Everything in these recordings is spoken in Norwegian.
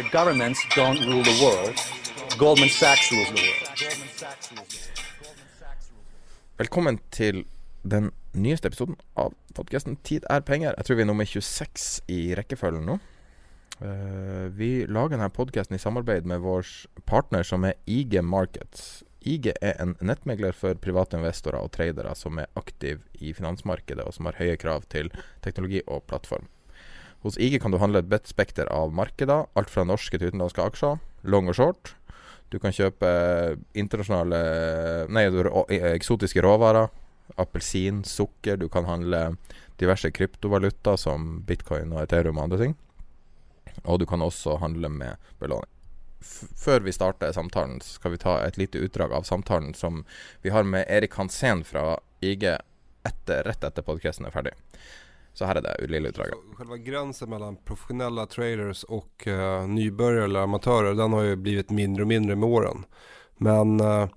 The governments don't rule the world. Goldman Sachs rules the world. Velkommen til den nyeste episoden av podkasten 'Tid er penger'. Jeg tror vi er nummer 26 i rekkefølgen nå. Uh, vi lager denne podkasten i samarbeid med vår partner som er IG Markets. IG er en nettmegler for private investorer og tradere som er aktiv i finansmarkedet, og som har høye krav til teknologi og plattform. Hos IG kan du handle et bredt spekter av markeder, alt fra norske til utenlandske aksjer, long og short. Du kan kjøpe internasjonale Nei, eksotiske råvarer. Appelsin, sukker. Du kan handle diverse kryptovaluta som bitcoin og Ethereum og andre ting. Og du kan også handle med belåning. Før vi starter samtalen, skal vi ta et lite utdrag av samtalen som vi har med Erik Hansen fra IG etter, rett etter podkasten er ferdig. Så her er det lille utdraget. Själva gränsen mellan professionella traders och uh, nybörjare eller amatörer den har ju blivit mindre och mindre med åren. Men uh,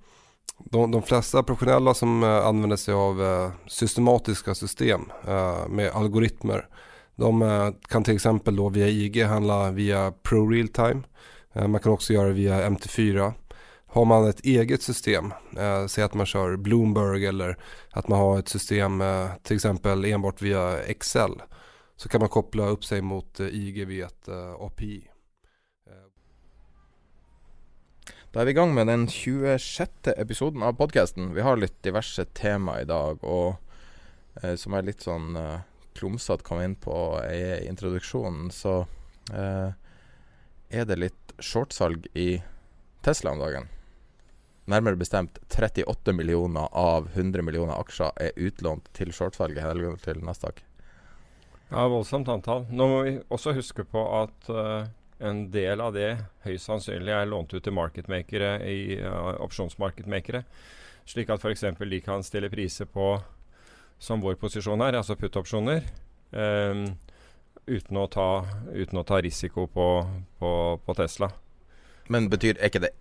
de, de flesta professionella som uh, använder sig av uh, systematiska system eh, med algoritmer de eh, kan till exempel via IG handla via Pro Realtime. Eh, man kan också göra det via MT4. Har man ett eget system, eh, säg att man kör Bloomberg eller att man har ett system eh, till exempel enbart via Excel så kan man koppla upp sig mot eh, IG via ett eh, API. Da er vi i gang med den 26. episoden av podkasten. Vi har litt diverse tema i dag, og eh, som er litt sånn eh, klumsete kom inn på i introduksjonen, så eh, er det litt shortsalg i Tesla om dagen. Nærmere bestemt 38 millioner av 100 millioner aksjer er utlånt til shortsalg i helgen til Nasdaq. Ja, voldsomt antall. Nå må vi også huske på at uh, en del av det høyst sannsynlig er lånt ut til marketmakere i uh, opsjonsmarketmakere. Slik at f.eks. de kan stille priser på, som vår posisjon er, altså put-opsjoner, Um, uten, uten å ta risiko på, på, på Tesla. Men betyr er ikke det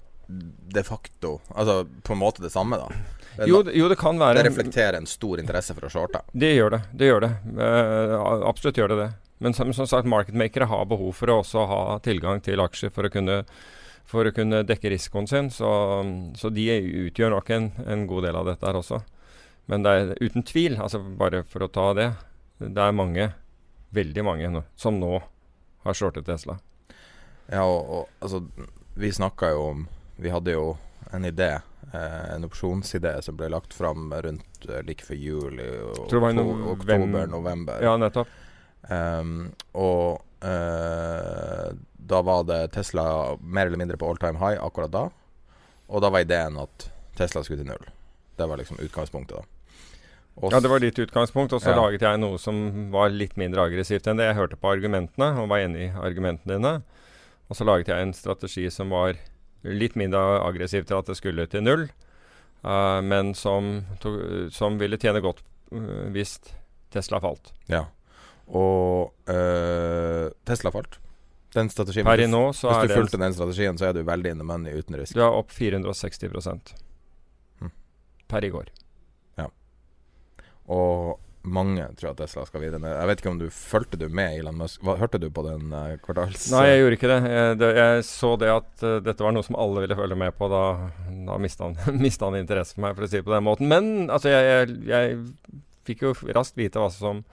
de facto Altså på en måte det samme, da? Det, Jo, jo, det kan være det reflekterer en stor interesse for å shorte. Det gjør det. det gjør det. A- absolutt gjør det det. Men som, som sagt, marketmakere har behov for å også ha tilgang til aksjer for å kunne, for å kunne dekke risikoen sin. Så, så de utgjør nok en, en god del av dette her også. Men det er uten tvil, altså bare for å ta det, det er mange, veldig mange, som nå har shortet Tesla. Ja, og, og altså Vi snakka jo om Vi hadde jo en idé, eh, en opsjonsidé, som ble lagt fram rundt eh, like før jul i oktober-november. Ja, nettopp. Um, og uh, da var det Tesla mer eller mindre på all time high akkurat da. Og da var ideen at Tesla skulle til null. Det var liksom utgangspunktet, da. Også, Ja, det var ditt utgangspunkt, og så Ja. laget jeg noe som var litt mindre aggressivt enn det. Jeg hørte på argumentene og var enig i argumentene dine. Og så laget jeg en strategi som var litt mindre aggressiv til at det skulle til null, uh, men som, to, som ville tjene godt uh, hvis Tesla falt. Ja. Og eh, Tesla falt. Den strategien Per i nå så Hvis du fulgte den strategien, så er du veldig in the money uten risiko. Du er opp 460 hm. per i går. Ja. Og mange tror at Tesla skal videre ned. Jeg vet ikke om du fulgte du med Elon Musk? Hva, hørte du på den uh, kvartals... Nei, jeg gjorde ikke det. Jeg, det, jeg så det at uh, dette var noe som alle ville følge med på. Da, da mista han, han interesse for meg, for å si det på den måten. Men altså, jeg, jeg, jeg fikk jo raskt vite hva som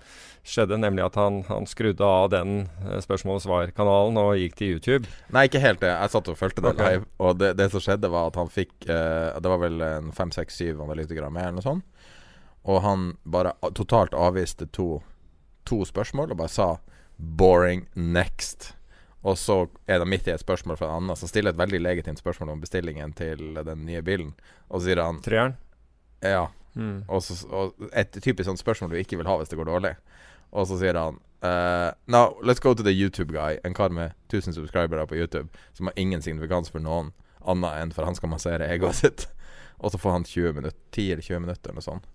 skjedde, nemlig at han, han skrudde av den uh, spørsmål og svar-kanalen og gikk til YouTube. Nei, ikke helt det. Jeg satt og fulgte det Ok. live. Og det, det som skjedde, var at han fikk uh, Det var vel en fem, seks, syv analytikere med, eller noe sånt. Og han bare totalt avviste to, to spørsmål og bare sa 'boring next'. Og så er det midt i et spørsmål fra en annen som stiller et veldig legitimt spørsmål om bestillingen til den nye bilen. Og så sier han Treeren. ja. Mm. Og, så, og et typisk sånt spørsmål du ikke vil ha hvis det går dårlig. Og så sier han uh, Now, let's go to the YouTube guy. En kar med 1000 subscribere på YouTube som har ingen signifikans for noen annet enn for han skal massere egoet sitt. Og så får han 20 minutter 10 eller 20 minutter eller noe sånt.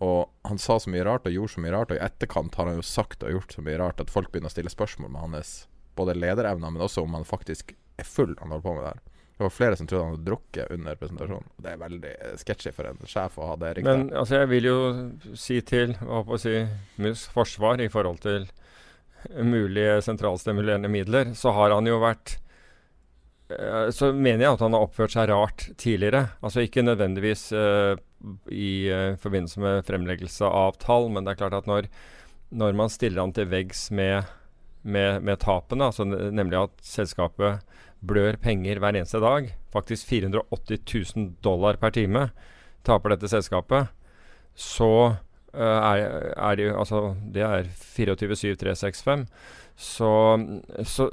Og han sa så mye rart og gjorde så mye rart, og i etterkant har han jo sagt og gjort så mye rart at folk begynner å stille spørsmål med hans både lederevner, men også om han faktisk er full han holder på med det her. Det var flere som trodde han hadde drukket under presentasjonen. Det er veldig eh, sketchy for en sjef å ha det riktig. Men altså, jeg vil jo si til hva håper å si, Mus forsvar i forhold til mulige sentralstimulerende midler, så har han jo vært Så mener jeg at han har oppført seg rart tidligere. Altså ikke nødvendigvis uh, i uh, forbindelse med fremleggelse av tall, men det er klart at når, når man stiller han til veggs med, med, med tapene, altså nemlig at selskapet blør penger hver eneste dag, faktisk 480 000 dollar per time, taper dette selskapet, så uh, er, er det jo Altså, det er 247365. Så, så,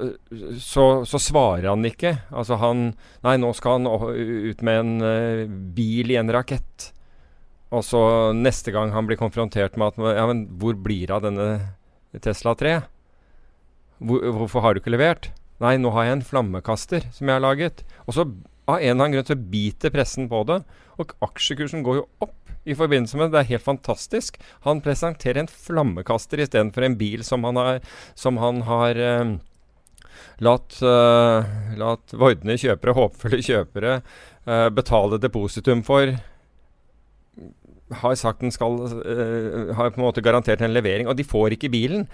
så, så svarer han ikke. Altså han Nei, nå skal han ut med en eh, bil i en rakett. Og så neste gang han blir konfrontert med at Ja, men hvor blir det av denne Tesla 3? Hvor, hvorfor har du ikke levert? Nei, nå har jeg en flammekaster som jeg har laget. Og så av en eller annen grunn så biter pressen på det. Og aksjekursen går jo opp i forbindelse med det. Det er helt fantastisk. Han presenterer en flammekaster istedenfor en bil som han har, som han har eh, latt, eh, latt vordende kjøpere, håpefulle kjøpere, eh, betale depositum for. Har sagt den skal eh, Har på en måte garantert en levering, og de får ikke bilen.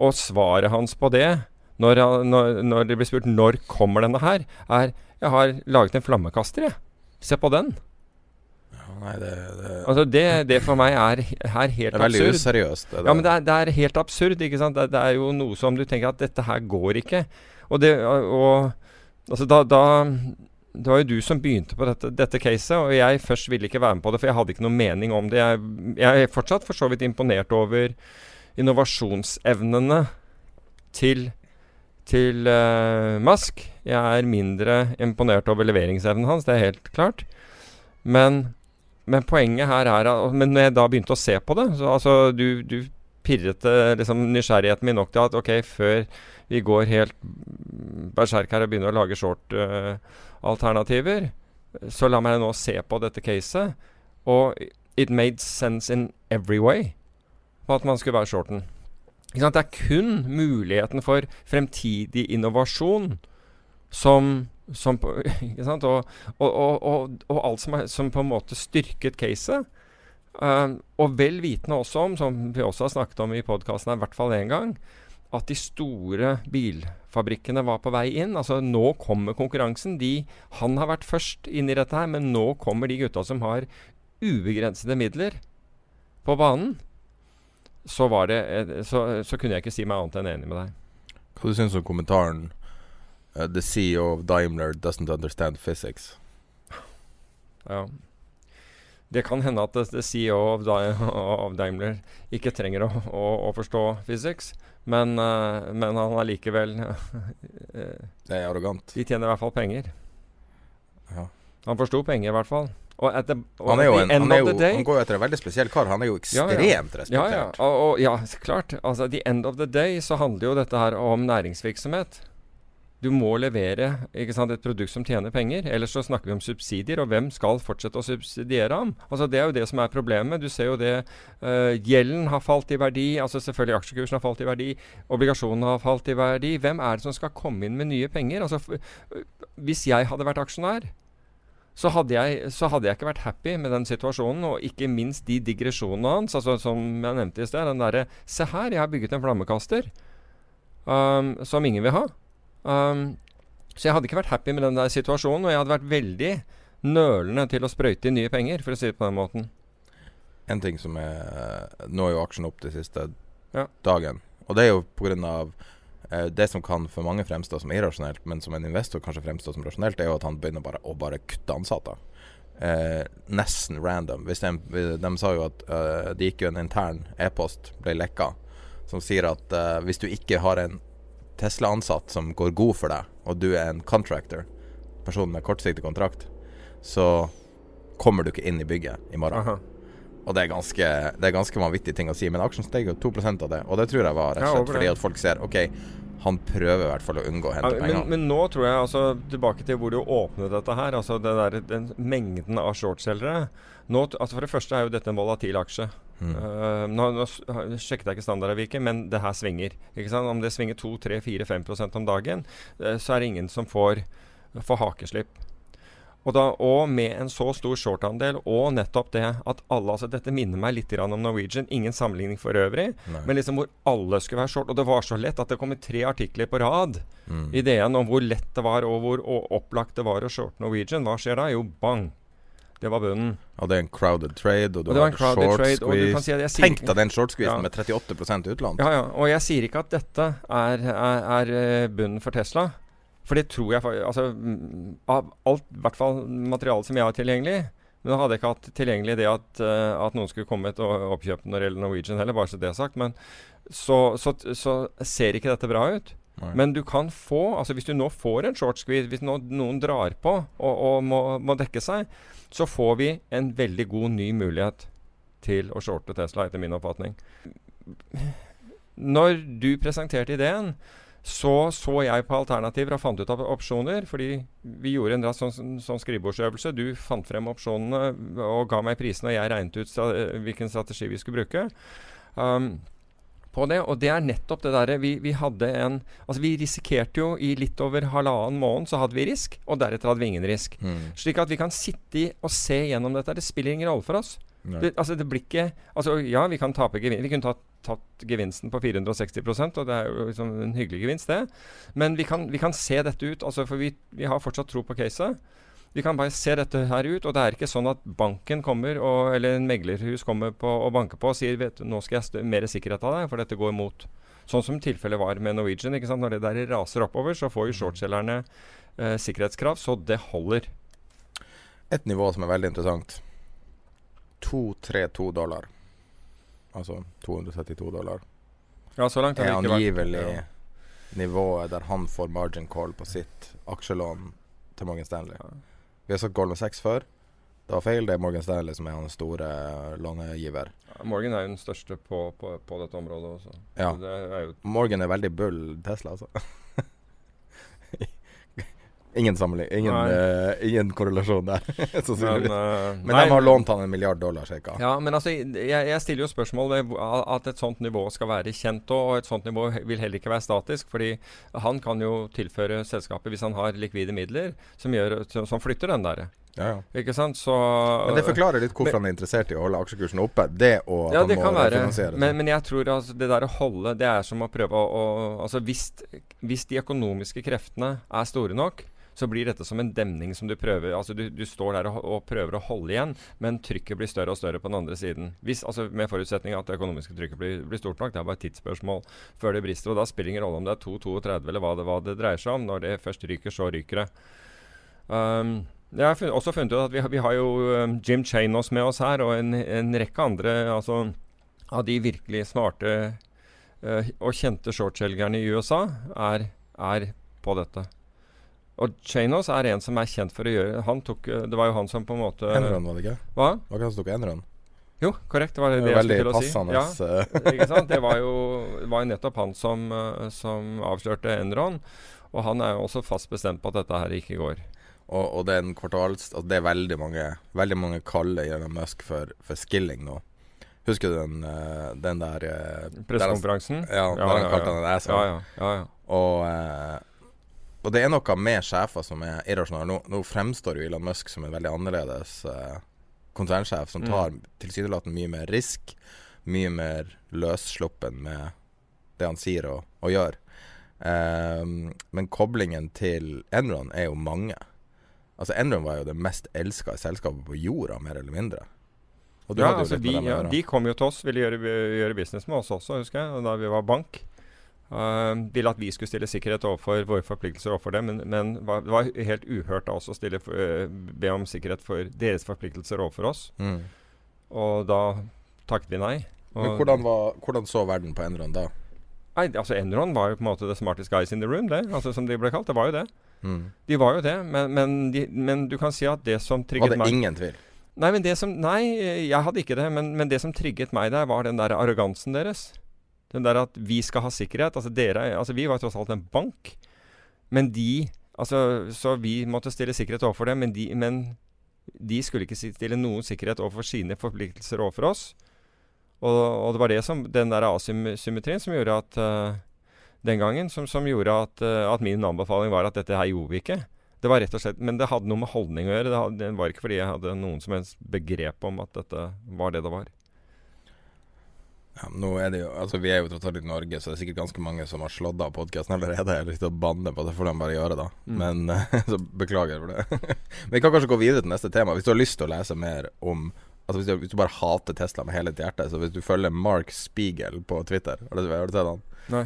Og svaret hans på det, når, når, når det blir spurt når kommer denne her, er 'Jeg har laget en flammekaster, jeg. Se på den'. Nei, det, det, Altså det, det for meg er, er helt det er veldig absurd. useriøst. Det, Ja, men det er, det er helt absurd. ikke sant? Det, det er jo noe som du tenker at dette her går ikke. Og det og, altså da, da Det var jo du som begynte på dette, dette caset, og jeg først ville ikke være med på det, for jeg hadde ikke noen mening om det. Jeg, jeg er fortsatt for så vidt imponert over innovasjonsevnene til til uh, Musk. Jeg er mindre imponert over leveringsevnen hans, det er helt klart. Men, men poenget her er Men når jeg da begynte å se på det så altså, Du, du pirret eh, liksom, nysgjerrigheten min nok til at ok, før vi går helt berserk her og begynner å lage short-alternativer, så la meg nå se på dette caset. Og it made sense in every way på at man skulle være shorten. Det er kun muligheten for fremtidig innovasjon som, som ikke sant? Og, og, og, og, alt som, er, som på en måte styrket caset. Uh, og vel vitende også om, som vi også har snakket om i podkasten i hvert fall én gang, at de store bilfabrikkene var på vei inn. Altså Nå kommer konkurransen. De, han har vært først inn i dette her, men nå kommer de gutta som har ubegrensede midler på banen. Så, det, eh, så, så kunne jeg ikke si meg annet enn enig med deg. Hva du syns om kommentaren uh, The CEO of Daimler doesn't understand physics. Ja. Det kan hende at det CEO of, Daimler ikke trenger å, å, å forstå physics, men, uh, men han er likevel eh, Det er arrogant. De tjener i hvert fall penger. Ja. Han forsto penger, i hvert fall. The, Han, er jo en, han, er jo, day- han går jo etter en veldig spesiell kar. Han er jo ekstremt ja. respektert. Ja, ja. Og, og, ja, klart. Altså, the end of the day så handler jo dette her om næringsvirksomhet. Du må levere sant, et produkt som tjener penger. Ellers så snakker vi om subsidier, og hvem skal fortsette å subsidiere ham? Altså, det er jo det som er problemet. Du ser jo det. Uh, gjelden har falt i verdi. altså Selvfølgelig aksjekursen har falt i verdi. Obligasjonene har falt i verdi. Hvem er det som skal komme inn med nye penger? Altså, hvis jeg hadde vært aksjonær, så hadde, jeg, så hadde jeg ikke vært happy med den situasjonen, og ikke minst de digresjonene hans. Altså, som jeg nevnte i sted, den derre Se her, jeg har bygget en flammekaster um, som ingen vil ha. Um, så jeg hadde ikke vært happy med den der situasjonen, og jeg hadde vært veldig nølende til å sprøyte inn nye penger, for å si det på den måten. En ting som er Nå er jo aksjen opp den siste Ja. dagen. Og det er jo pga. Eh, det som kan for mange fremstå som irrasjonelt, men som en investor kanskje fremstår som rasjonelt, er jo at han begynner bare å bare kutte ansatte. Eh, nesten random. Hvis de, de sa jo at eh, det gikk jo en intern e-post, ble lekka, som sier at eh, hvis du ikke har en Tesla-ansatt som går god for deg, og du er en contractor, person med kortsiktig kontrakt, så kommer du ikke inn i bygget i morgen. Aha. Og det er ganske Det er ganske vanvittig ting å si, men aksjen steg jo 2 av det. Og det tror jeg var rett og slett fordi at folk ser OK, han prøver i hvert fall å unngå å hente Ja, men, penger. men nå tror jeg altså Tilbake til hvor du åpnet dette her. Altså det der, den mengden av shortselgere. Altså For det første er jo dette en volatil aksje. Mm. Uh, nå, nå sjekket jeg ikke standardavviket, men det her svinger. Om det svinger 2-3-4-5% om dagen, uh, så er det ingen som får, får hakeslipp. Og, da, og med en så stor shortandel, og nettopp det at alle altså Dette minner meg litt om Norwegian. Ingen sammenligning for øvrig. Nei. Men liksom hvor alle skulle være short. Og det var så lett at det kom tre artikler på rad Mm. i DN om hvor lett det var, og hvor opplagt det var å shorte Norwegian. Hva skjer da? Jo, bang! Det var bunnen. Og det er en crowded trade, og du har short trade, squeeze. si jeg Tenk deg den short squeezen Ja. med 38% utlån. Ja, ja. Og jeg sier ikke at dette er, er, er eh, bunnen for Tesla. For det tror jeg Altså, mm, av alt, i hvert fall materialet som jeg har tilgjengelig Men da hadde jeg ikke hatt tilgjengelig det at, eh, at noen skulle komme og oppkjøpt gjelder Norwegian heller, bare så det er sagt. Men så, så, så ser ikke dette bra ut. Nei. Men du kan få altså Hvis du nå får en short squeeze, hvis nå, noen drar på og, og må, må dekke seg, så får vi en veldig god ny mulighet til å shorte Tesla, etter min oppfatning. Når du presenterte ideen, så så jeg på alternativer og fant ut av opsjoner. Fordi vi gjorde en sånn, sånn skrivebordsøvelse. Du fant frem opsjonene og ga meg prisene, og jeg regnet ut hvilken strategi vi skulle bruke. Um, på det, og det er nettopp det derre vi, vi hadde en Altså vi risikerte jo i litt over halvannen måned så hadde vi risk, og deretter hadde vi ingen risk. Mm. Slik at vi kan sitte i og se gjennom dette. Det spiller ingen rolle for oss. Det, altså det blir ikke Altså ja, vi kan tape gevinst. Vi kunne tatt, tatt gevinsten på 460% og det er jo liksom en hyggelig gevinst, det. Men vi kan, vi kan se dette ut. Altså for vi, vi har fortsatt tro på caset. Vi kan bare se dette her ut, og det er ikke sånn at banken kommer, og, eller en meglerhus kommer på og banker på og sier vet du, nå skal jeg mer sikkerhet av deg, for dette går imot. Sånn som tilfellet var med Norwegian. ikke sant? Når det der raser oppover, så får jo shortselgerne eh, sikkerhetskrav, så det holder. Et nivå som er veldig interessant. 232 dollar. Altså 232 dollar. Ja, så langt har det ikke vært. Er angivelig Ja. nivået der han får margin call på sitt aksjelån til Morgan Stanley. Ja. Vi har sagt Golden Sex før. Det var feil. Det er Morgan Stanley som er hans store lånegiver. långiver. Morgan er jo den største på, på, på dette området også. Ja. Det er jo Morgan er veldig bull Tesla, altså. ingen sammenligning. Ingen, eh, ingen korrelasjon der. Men, eh, Men de har lånt han en milliard dollar, ca. Ja, men altså, jeg, jeg stiller jo spørsmål ved at et sånt nivå skal være kjent, og et sånt nivå vil heller ikke være statisk. fordi han kan jo tilføre selskapet, hvis han har likvide midler, som, gjør, som, flytter den der. Ja, ja. Ikke sant? Så Men det forklarer litt hvorfor han er interessert i å holde aksjekursen oppe. Det og Ja, det kan være. Men, men jeg tror altså det der å holde Det er som å prøve å, å Altså hvis, hvis de økonomiske kreftene er store nok, så blir dette som en demning som du prøver Altså du, du står der og, og prøver å holde igjen, men trykket blir større og større på den andre siden. Hvis, altså Med forutsetning at det økonomiske trykket blir, blir stort nok. Det er bare et tidsspørsmål før det brister. Og da spiller det ingen rolle om det er 2,32 eller hva det, hva det dreier seg om. Når det først ryker, så ryker det. Um, jeg har funnet, også funnet ut at vi, vi har jo um, Jim Chanos med oss her, og en, en rekke andre altså, av de virkelig smarte uh, og kjente shortselgerne i USA er, er på dette. Og Chanos er en som er kjent for å gjøre Han tok eh, Det var jo han som på en måte Enron, var det ikke? Hva? Var ikke han som tok Enron? Jo, korrekt. Det var det, Det jeg skulle til å si. Ja, ikke sant? Det var jo, var jo nettopp han som, eh, som avslørte Enron. Og han er jo også fast bestemt på at dette her ikke går. Og, og det er en kvartals altså Det er veldig mange Veldig mange kaller Elon Musk for, for skilling nå. Husker du den, eh, den der Pressekonferansen? Ja, der han kalte han en asshole. ja, ja, ja, ja. Og, og det er noe med sjefer som er irrasjonale. Nå, nå fremstår jo Elon Musk som en veldig annerledes eh, konsernsjef, som Mm. tar tilsynelatende mye mer risk, mye mer løssluppen med det han sier og, og gjør. Um, men koblingen til Enron er jo mange. Altså Enron var jo det mest elska selskapet på jorda, mer eller mindre. Ja, altså de, ja, de kom jo til oss, ville gjøre, gjøre business med oss også, husker jeg, da vi var bank. Uh, ville at vi skulle stille sikkerhet overfor våre forpliktelser overfor dem, men, men var, det var helt uhørt av oss å stille, for- eh, be om sikkerhet for deres forpliktelser overfor oss. Mm. Og da takket vi nei. Og, Men hvordan, var, hvordan så verden på Enron da? Nei, altså Enron var jo på en måte the smartest guys in the room, det. Altså Som de ble kalt. Det var jo det. Mm. De var jo det, men, men, de, men du kan si at det som Var trigget det meg ingen tvil? Nei, men det som, nei, jeg hadde ikke det. Men, men det som trigget meg der, var den der arrogansen deres. Den der at vi skal ha sikkerhet. Altså dere, altså Vi var tross alt en bank. Men de altså, Så vi måtte stille sikkerhet overfor dem, men de, men de skulle ikke stille noen sikkerhet overfor sine forpliktelser overfor oss. Og, og det var det som, den der asymmetrien som gjorde at uh, Den gangen som, som gjorde at, uh, at min anbefaling var at dette her gjorde vi ikke. Det var rett og slett, Men det hadde noe med holdning å gjøre. Det, hadde, det var ikke fordi jeg hadde noen som helst begrep om at dette var det det var. Ja, nå er det jo, altså Vi er jo tross alt i Norge, så det er sikkert ganske mange som har slått av podkasten allerede. Jeg har lyst til å banne på det, får de bare gjøre, da. Mm. Men eh, Så beklager for det. Men vi kan kanskje gå videre til neste tema. Hvis du har lyst til å lese mer om Altså Hvis du, hvis du bare hater Tesla med hele ditt hjerte, så hvis du følger Mark Spiegel på Twitter Har du, har du sett han? Nei.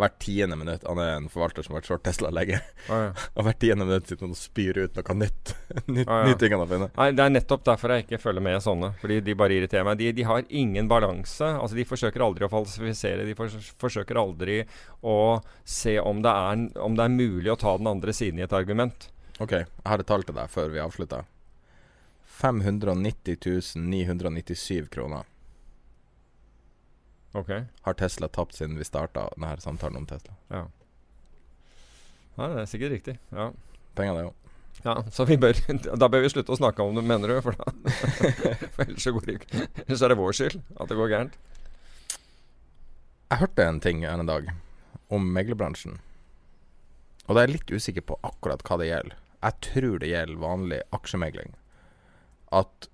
Hvert tiende minutt Han er en forvalter som har vært short Tesla lenge. Ah, ja. Og hvert tiende minutt sitter han og spyr ut noe nytt. Nytt, Ah, ja. Nye ting han har funnet. Nei, Det er nettopp derfor jeg ikke følger med sånne. Fordi de bare irriterer meg. De, de har ingen balanse. Altså De forsøker aldri å falsifisere. De fors forsøker aldri å se om det, er, om det er mulig å ta den andre siden i et argument. Ok, jeg har et tall til deg før vi avslutter. 590 997 kroner Ok? har Tesla tapt siden vi starta denne samtalen om Tesla. Ja. ja det er sikkert riktig. Ja. Penger, det jo. ja så vi bør, da bør vi slutte å snakke om det, mener du? For, da, for ellers, så går det, ellers er det vår skyld at det går gærent. Jeg hørte en ting en dag om meglerbransjen. Og da er jeg litt usikker på akkurat hva det gjelder. Jeg tror det gjelder vanlig aksjemegling. At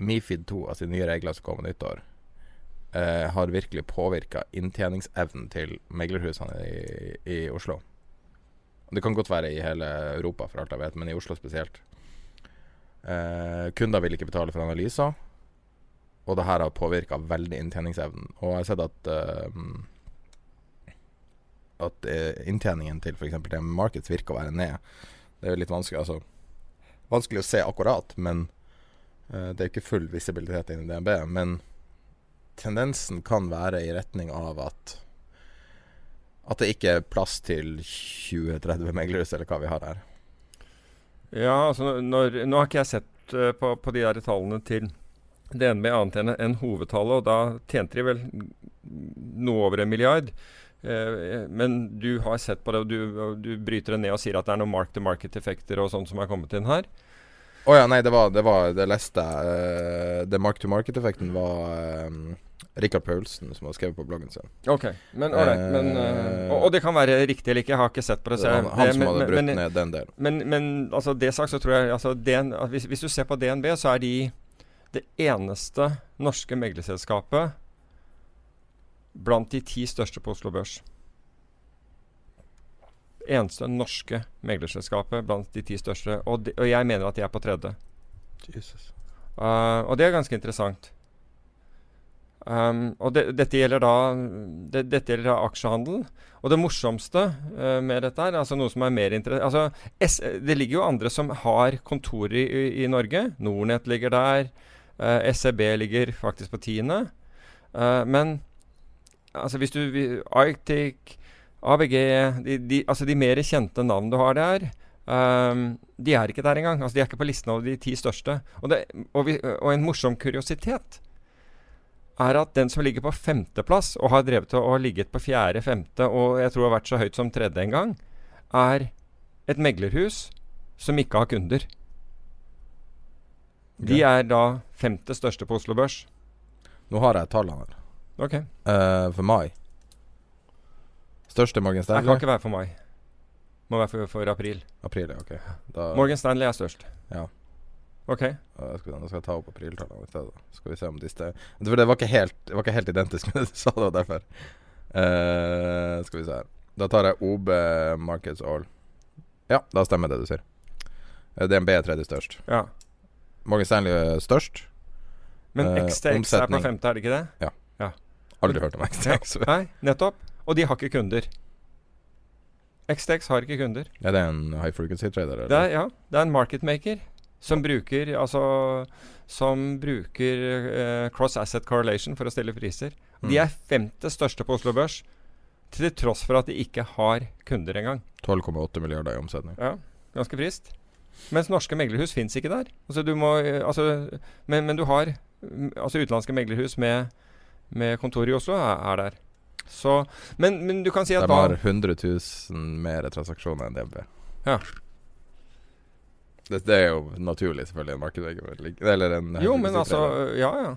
Mifid 2, altså de nye reglene som kommer nyttår, eh, har virkelig påvirka inntjeningsevnen til meglerhusene i, i Oslo. Det kan godt være i hele Europa, for alt jeg vet, men i Oslo spesielt. Eh, kunder vil ikke betale for analyser, og det her har påvirka veldig inntjeningsevnen. Og jeg har sett at eh, at eh, inntjeningen til f.eks. med markeds virker å være ned. Det er jo litt vanskelig, altså, vanskelig å se akkurat, men eh, det er ikke full visibilitet innen DNB. Men tendensen kan være i retning av at at det ikke er plass til 20-30 meglerhus, eller hva vi har her. Ja, altså når, Nå har ikke jeg sett uh, på, på de der tallene til DNB annet enn en hovedtallet, og da tjente de vel noe over en milliard. Eh, men du har sett på det, og du, og du bryter det ned og sier at det er noen mark to market-effekter og sånt som er kommet inn her. Å ja, nei, det var Det, var, det leste jeg. Uh, det mark to market-effekten var um, Rikard Paulsen som har skrevet på bloggen sin. Ok, men right, men, uh, og, og det kan være riktig eller ikke, jeg har ikke sett på det. Det så jeg- han, han det- som men- hadde brutt men- ned den delen. Men, men altså det sagt, så tror jeg altså, DN, hvis, hvis du ser på DNB, så er de det eneste norske meglerselskapet blant de ti største på Oslo Børs. Eneste norske meglerselskapet blant de ti største. Og, de, og jeg mener at de er på tredje. Jesus. Uh, og det er ganske interessant. Um, og det, dette gjelder da det, Dette gjelder da aksjehandel. Og det morsomste uh, med dette her, altså noe som er mer interessant altså, Det ligger jo andre som har kontorer i, i, Norge. Nordnett ligger der. Uh, SEB ligger faktisk på tiende. Uh, men altså hvis du Arctic, ABG de, de, Altså de mer kjente navn du har der, Um, de er ikke der engang. Altså, de er ikke på listen over de ti største. Og, det, og, vi, og en morsom kuriositet er at den som ligger på femteplass, og har drevet og, ha ligget på fjerde, femte, og jeg tror har vært så høyt som tredje en gang, er et meglerhus som ikke har kunder. De er da femte største på Oslo Børs. Nå har jeg tallene her. Ok. Uh, for mai. Største Morgan Det kan ikke være for mai. Må være for, for april. April, ja. Ok. Da, Morgan Stanley er størst. Ja. Ok. Da skal, da skal jeg ta opp apriltallene i stedet. Skal vi se om de stemmer. For det var ikke helt, det var ikke helt identisk med det du sa, det var derfor. Uh, skal vi se her. Da tar jeg OB Markets All. Ja, da stemmer det du sier. Eh, DNB er tredje størst. Ja. Morgan Stanley er størst. Men Eh, XTX er på femte, er det ikke det? Ja, Aldri hørt om XTX. Nei, nettopp. Og de har ikke kunder. XTX har ikke kunder. Er det en high frequency trader? Det er, ja, det er en market maker som bruker Altså Som bruker eh, cross asset correlation for å stille priser. De Mm. er femte største på Oslo Børs, til tross for at de ikke har kunder engang. 12,8 milliarder i omsetning. Ja, ganske frist. Mens norske meglerhus fins ikke der. Altså du må eh, altså, men, men du har mm, Altså utenlandske meglerhus med, med kontor i Oslo er, er der. Så men, men du kan si at De har hva 100 000 mer transaksjoner enn DNB. Ja. Det, det er jo naturlig, selvfølgelig, en markedsvegg. Eller en Jo, men altså. Ja, ja.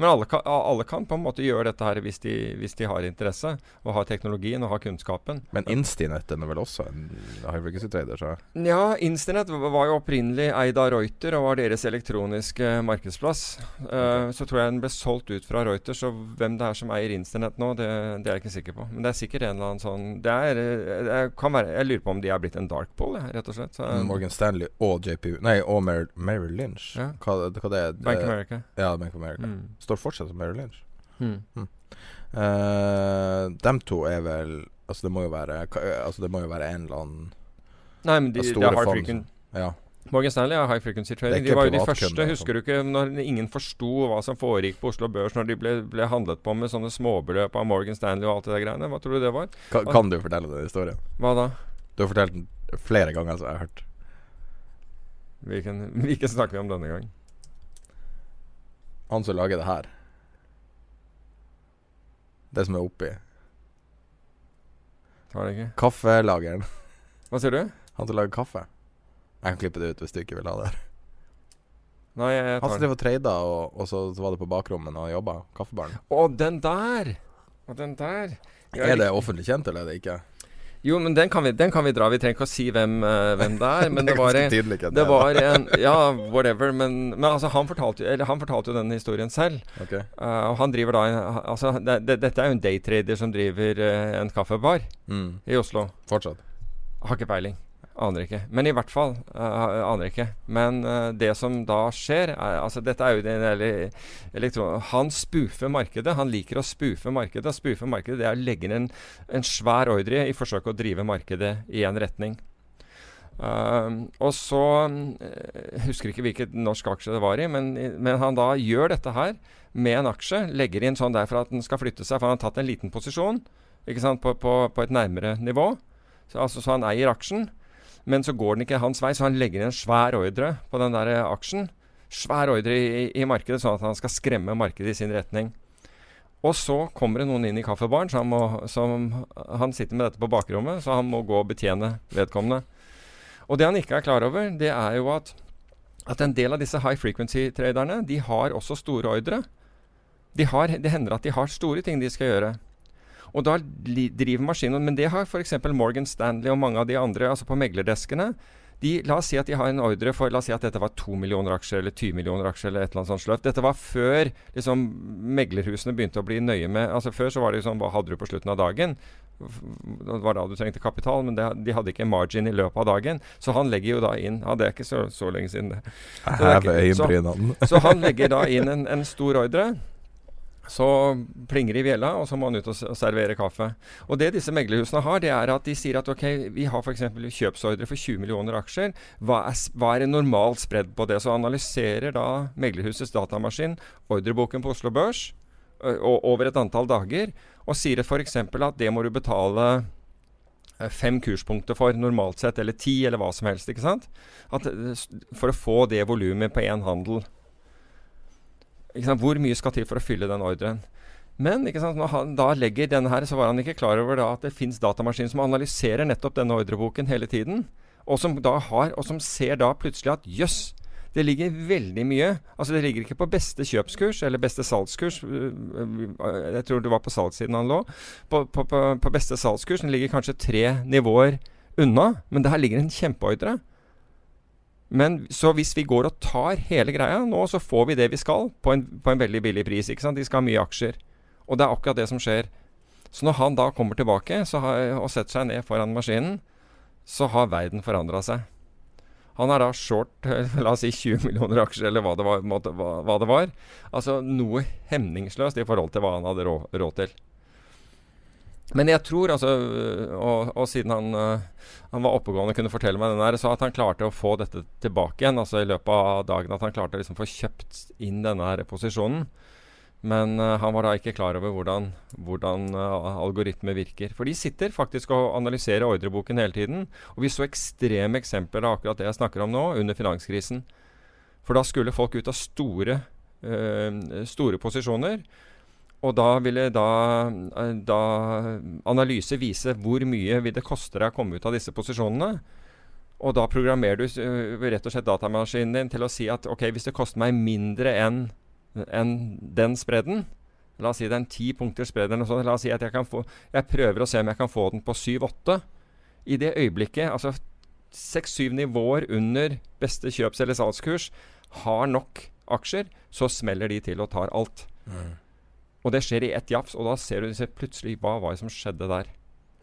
Men alle kan, alle kan på en måte gjøre dette her hvis de, hvis de har interesse, og har teknologien og har kunnskapen. Men Instinett er vel også en high frequency trader, så Ja, Insternett var jo opprinnelig eid av Reuter og var deres elektroniske markedsplass. Uh, så tror jeg den ble solgt ut fra Reuter, så hvem det er som eier Insternett nå, det, det er jeg ikke sikker på. Men det er sikkert en eller annen sånn Det er, eh, det kan være, Jeg lurer på om de er blitt en dark pool, rett og slett. Så, Morgan Stanley og JPU Nei, og Mer Merrill Lynch. Ja. Hva, hva det er Bank Eh, America. Ja, Bank America. Mm. Står fortsatt som Mary Lynch. Mm. Uh, dem to er vel Altså, det må jo være Altså, det må jo være en eller annen Nei, men de, det store hard fond. Ja. Morgan Stanley har high frequency trading. De var jo de første, altså. husker du ikke, når ingen forsto hva som foregikk på Oslo Børs når de ble, ble handlet på med sånne småbeløp av Morgan Stanley og alt det der greiene? Hva tror du det var? Ka, kan du fortelle den historien? Hva da? Du har fortalt den flere ganger, så jeg har hørt. Hvilken, hvilken snakker vi om denne gang? Han som lager det her. Det som er oppi. Tar det ikke? Kaffelageren. Hva sier du? Han som lager kaffe. Jeg kan klippe det ut hvis du ikke vil ha det. Nei, jeg Han som tar drev og trada, og, og så, så var det på bakrommet og jobba. Kaffebaren. Å, den der! Og den der. Jeg Er det offentlig kjent, eller er det ikke? Jo, men den kan vi, den kan vi dra. Vi trenger ikke å si hvem, uh, hvem det er. Men det er ganske var, ikke det var en Ja, whatever. Men, men altså, han fortalte, eller, han fortalte jo denne historien selv. Okay. Uh, og han driver da en- Altså, det, det, dette er jo en daytrader som driver uh, en kaffebar Mm. i Oslo. Fortsatt. Har ikke peiling. Aner ikke. Men i hvert fall. Uh, aner ikke. Men uh, det som da skjer er, Altså, dette er jo den ele- elektron... Han spoofer markedet. Han liker å spoofe markedet. Spoofe markedet det er å legge inn en, en svær ordre i forsøk å drive markedet i en retning. Uh, og så uh, Husker ikke hvilket norsk aksje det var i, men, men han da gjør dette her med en aksje. Legger inn sånn der for at den skal flytte seg, for han har tatt en liten posisjon ikke sant, på, på, på et nærmere nivå. Så, altså, så han eier aksjen, men så går den ikke hans vei, så han legger inn en svær ordre på den der eh, aksjen. Svær ordre i, i, markedet, sånn at han skal skremme markedet i sin retning. Og så kommer det noen inn i kaffebaren, så han, må, som, han sitter med dette på bakrommet, så han må gå og betjene vedkommende. Og det han ikke er klar over, det er jo at, at en del av disse high frequency-traderne, de har også store ordre. De har, det hender at de har store ting de skal gjøre. Og da driver maskinen Men det har f.eks. Morgan Stanley og mange av de andre altså på meglerdeskene. De, la oss si at de har en ordre for La oss si at dette var 2 millioner aksjer eller 20 millioner aksjer. eller et eller annet sånt sløft. Dette var før liksom, meglerhusene begynte å bli nøye med altså Før så var det jo sånn Hva hadde du på slutten av dagen? Det var da du trengte kapital, men det, de hadde ikke margin i løpet av dagen. Så han legger jo da inn Ja, det er ikke så, så lenge siden, det. Så det ikke- så- Så han legger da inn en, en stor ordre. Så plinger det i bjella, og så må han ut og servere kaffe. Og Det disse meglerhusene har, det er at de sier at ok, vi har f.eks. kjøpsordre for 20 millioner aksjer. Hva er, hva er en normal spredd på det? Så analyserer da meglerhusets datamaskin ordreboken på Oslo Børs over et antall dager, og sier f.eks. at det må du betale fem kurspunkter for normalt sett, eller ti, eller hva som helst. ikke sant? At, for å få det volumet på én handel. Sant? Hvor mye skal til for å fylle den ordren? Men sant? når han da legger denne her, så var han ikke klar over da at det fins datamaskiner som analyserer nettopp denne ordreboken hele tiden. Og som da har, og som ser da plutselig at jøss, det ligger veldig mye Altså det ligger ikke på beste kjøpskurs eller beste salgskurs. Jeg tror det var på salgssiden han lå. På, på, på, på beste salgskurs den ligger kanskje tre nivåer unna, men der ligger en kjempeordre. Men så hvis vi går og tar hele greia nå, så får vi det vi skal, på en, på en veldig billig pris. ikke sant? De skal ha mye aksjer. Og det er akkurat det som skjer. Så når han da kommer tilbake har, og setter seg ned foran maskinen, så har verden forandra seg. Han er da short la oss si 20 millioner aksjer, eller hva det var. Hva, hva det var. Altså noe hemningsløst i forhold til hva han hadde råd, råd til. Men jeg tror, altså, og, og siden han, uh, han, var oppegående og kunne fortelle meg den der, så at han klarte å få dette tilbake igjen altså i løpet av dagen. At han klarte å liksom få kjøpt inn denne her posisjonen. Men uh, han var da ikke klar over hvordan, hvordan uh, algoritmer virker. For de sitter faktisk og analyserer ordreboken hele tiden. Og vi så ekstreme eksempler av akkurat det jeg snakker om nå, under finanskrisen. For da skulle folk ut av store, store posisjoner. Og da ville da, eh, da analyse vise hvor mye vil det koste deg å komme ut av disse posisjonene. Og da programmerer du uh, rett og slett datamaskinen din til å si at ok, hvis det koster meg mindre enn en den spredden La oss si det er en ti punkter spredd eller noe sånt. La oss si at jeg, kan få, jeg prøver å se om jeg kan få den på 7-8. I det øyeblikket, altså seks-syv nivåer under beste kjøps- eller salgskurs, har nok aksjer, så smeller de til og tar alt. Mm. Og det skjer i ett jafs, og da ser du plutselig hva var det som skjedde der.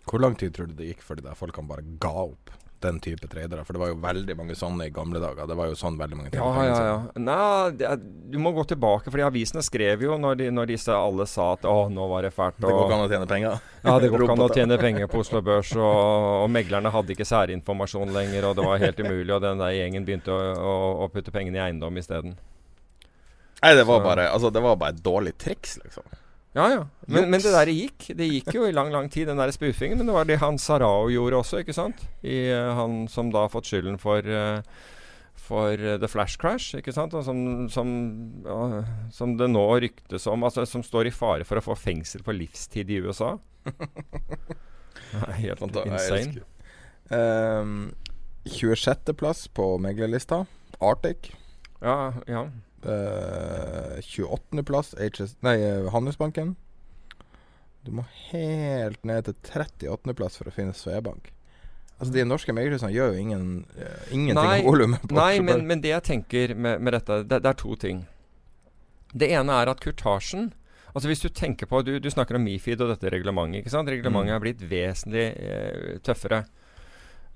Hvor lang tid tror du det gikk før de der folkene bare ga opp den type tradere? For det var jo veldig mange sånne i gamle dager. Det var jo sånn veldig mange ting. Ja, ja, ja. Nei, det, du må gå tilbake, fordi avisene skrev jo når, de, når disse alle sa at å, nå var det fælt. Og, det går ikke an å tjene penger? Ja, det går ikke an å tjene penger på Oslo Børs. Og, og, meglerne hadde ikke særinformasjon lenger, og det var helt umulig. Og den der gjengen begynte å, å, å putte pengene i eiendom isteden. Nei, det var, bare, altså, det var bare et dårlig triks, liksom. Ja, ja. Men, men, det der gikk. Det gikk jo i lang, lang tid, den der spoofingen. Men det var det han Sarao gjorde også, ikke sant? I, uh, han som da har fått skylden for uh, for uh, The Flash Crash, ikke sant? Og som, som, som, det nå ryktes om Altså som står i fare for å få fengsel på livstid i USA. Helt insane. Um, 26.-plass på meglerlista. Arctic. Ja, ja. Uh, 28.-plass nei, eh, Handelsbanken. Du må helt ned til 38.-plass for å finne Svebank. Altså De norske meglerhusene gjør jo ingen, uh, ingenting nei, volumet. Nei, men, men, det jeg tenker med, med dette, det, det, er to ting. Det ene er at kurtasjen Altså Hvis du tenker på Du, du snakker om Mifid og dette reglementet. ikke sant? Reglementet mm. er blitt vesentlig uh, tøffere.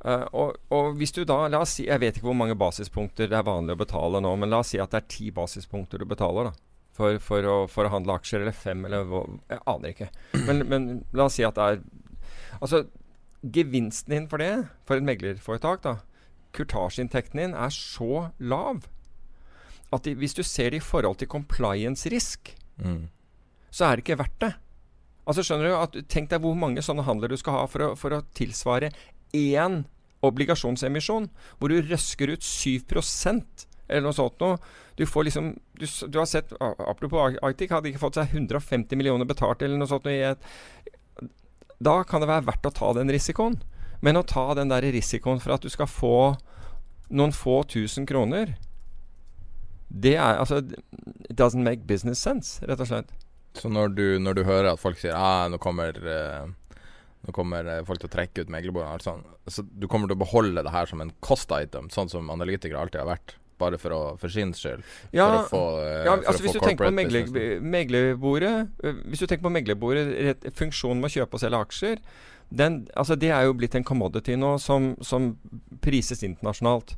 Uh, og, og, hvis du da, la oss si, Jeg vet ikke hvor mange basispunkter det er vanlig å betale nå, men la oss si at det er ti basispunkter du betaler da, for, for, å, for å, handle aksjer, eller fem, eller hva Jeg aner ikke. Men, men, la oss si at det er Altså, gevinsten din for det, for et meglerforetak, da, kurtasjeinntekten din, er så lav at de, hvis du ser det i forhold til compliance-risk, mm. så er det ikke verdt det. Altså skjønner du at Tenk deg hvor mange sånne handler du skal ha for å, for å tilsvare én obligasjonsemisjon, hvor du røsker ut 7% eller noe sånt noe. Du får liksom du, du, har sett Apropos Arctic, hadde ikke fått seg 150 millioner betalt eller noe sånt noe Da kan det være verdt å ta den risikoen. Men å ta den der risikoen for at du skal få noen få tusen kroner Det er altså It doesn't make business sense, rett og slett. Så når du, når du hører at folk sier ah, nå kommer uh nå kommer eh, folk til å trekke ut meglerbordene. Sånn. Så du kommer til å beholde det her som en cost item, sånn som analytikere alltid har vært. Bare for, å, for sin skyld. Ja, for å få, uh, ja altså hvis, du megler, meglerbordet uh, Hvis du tenker på meglerbordet, funksjonen med å kjøpe og selge aksjer, den, altså det er jo blitt en commodity nå som, som prises internasjonalt.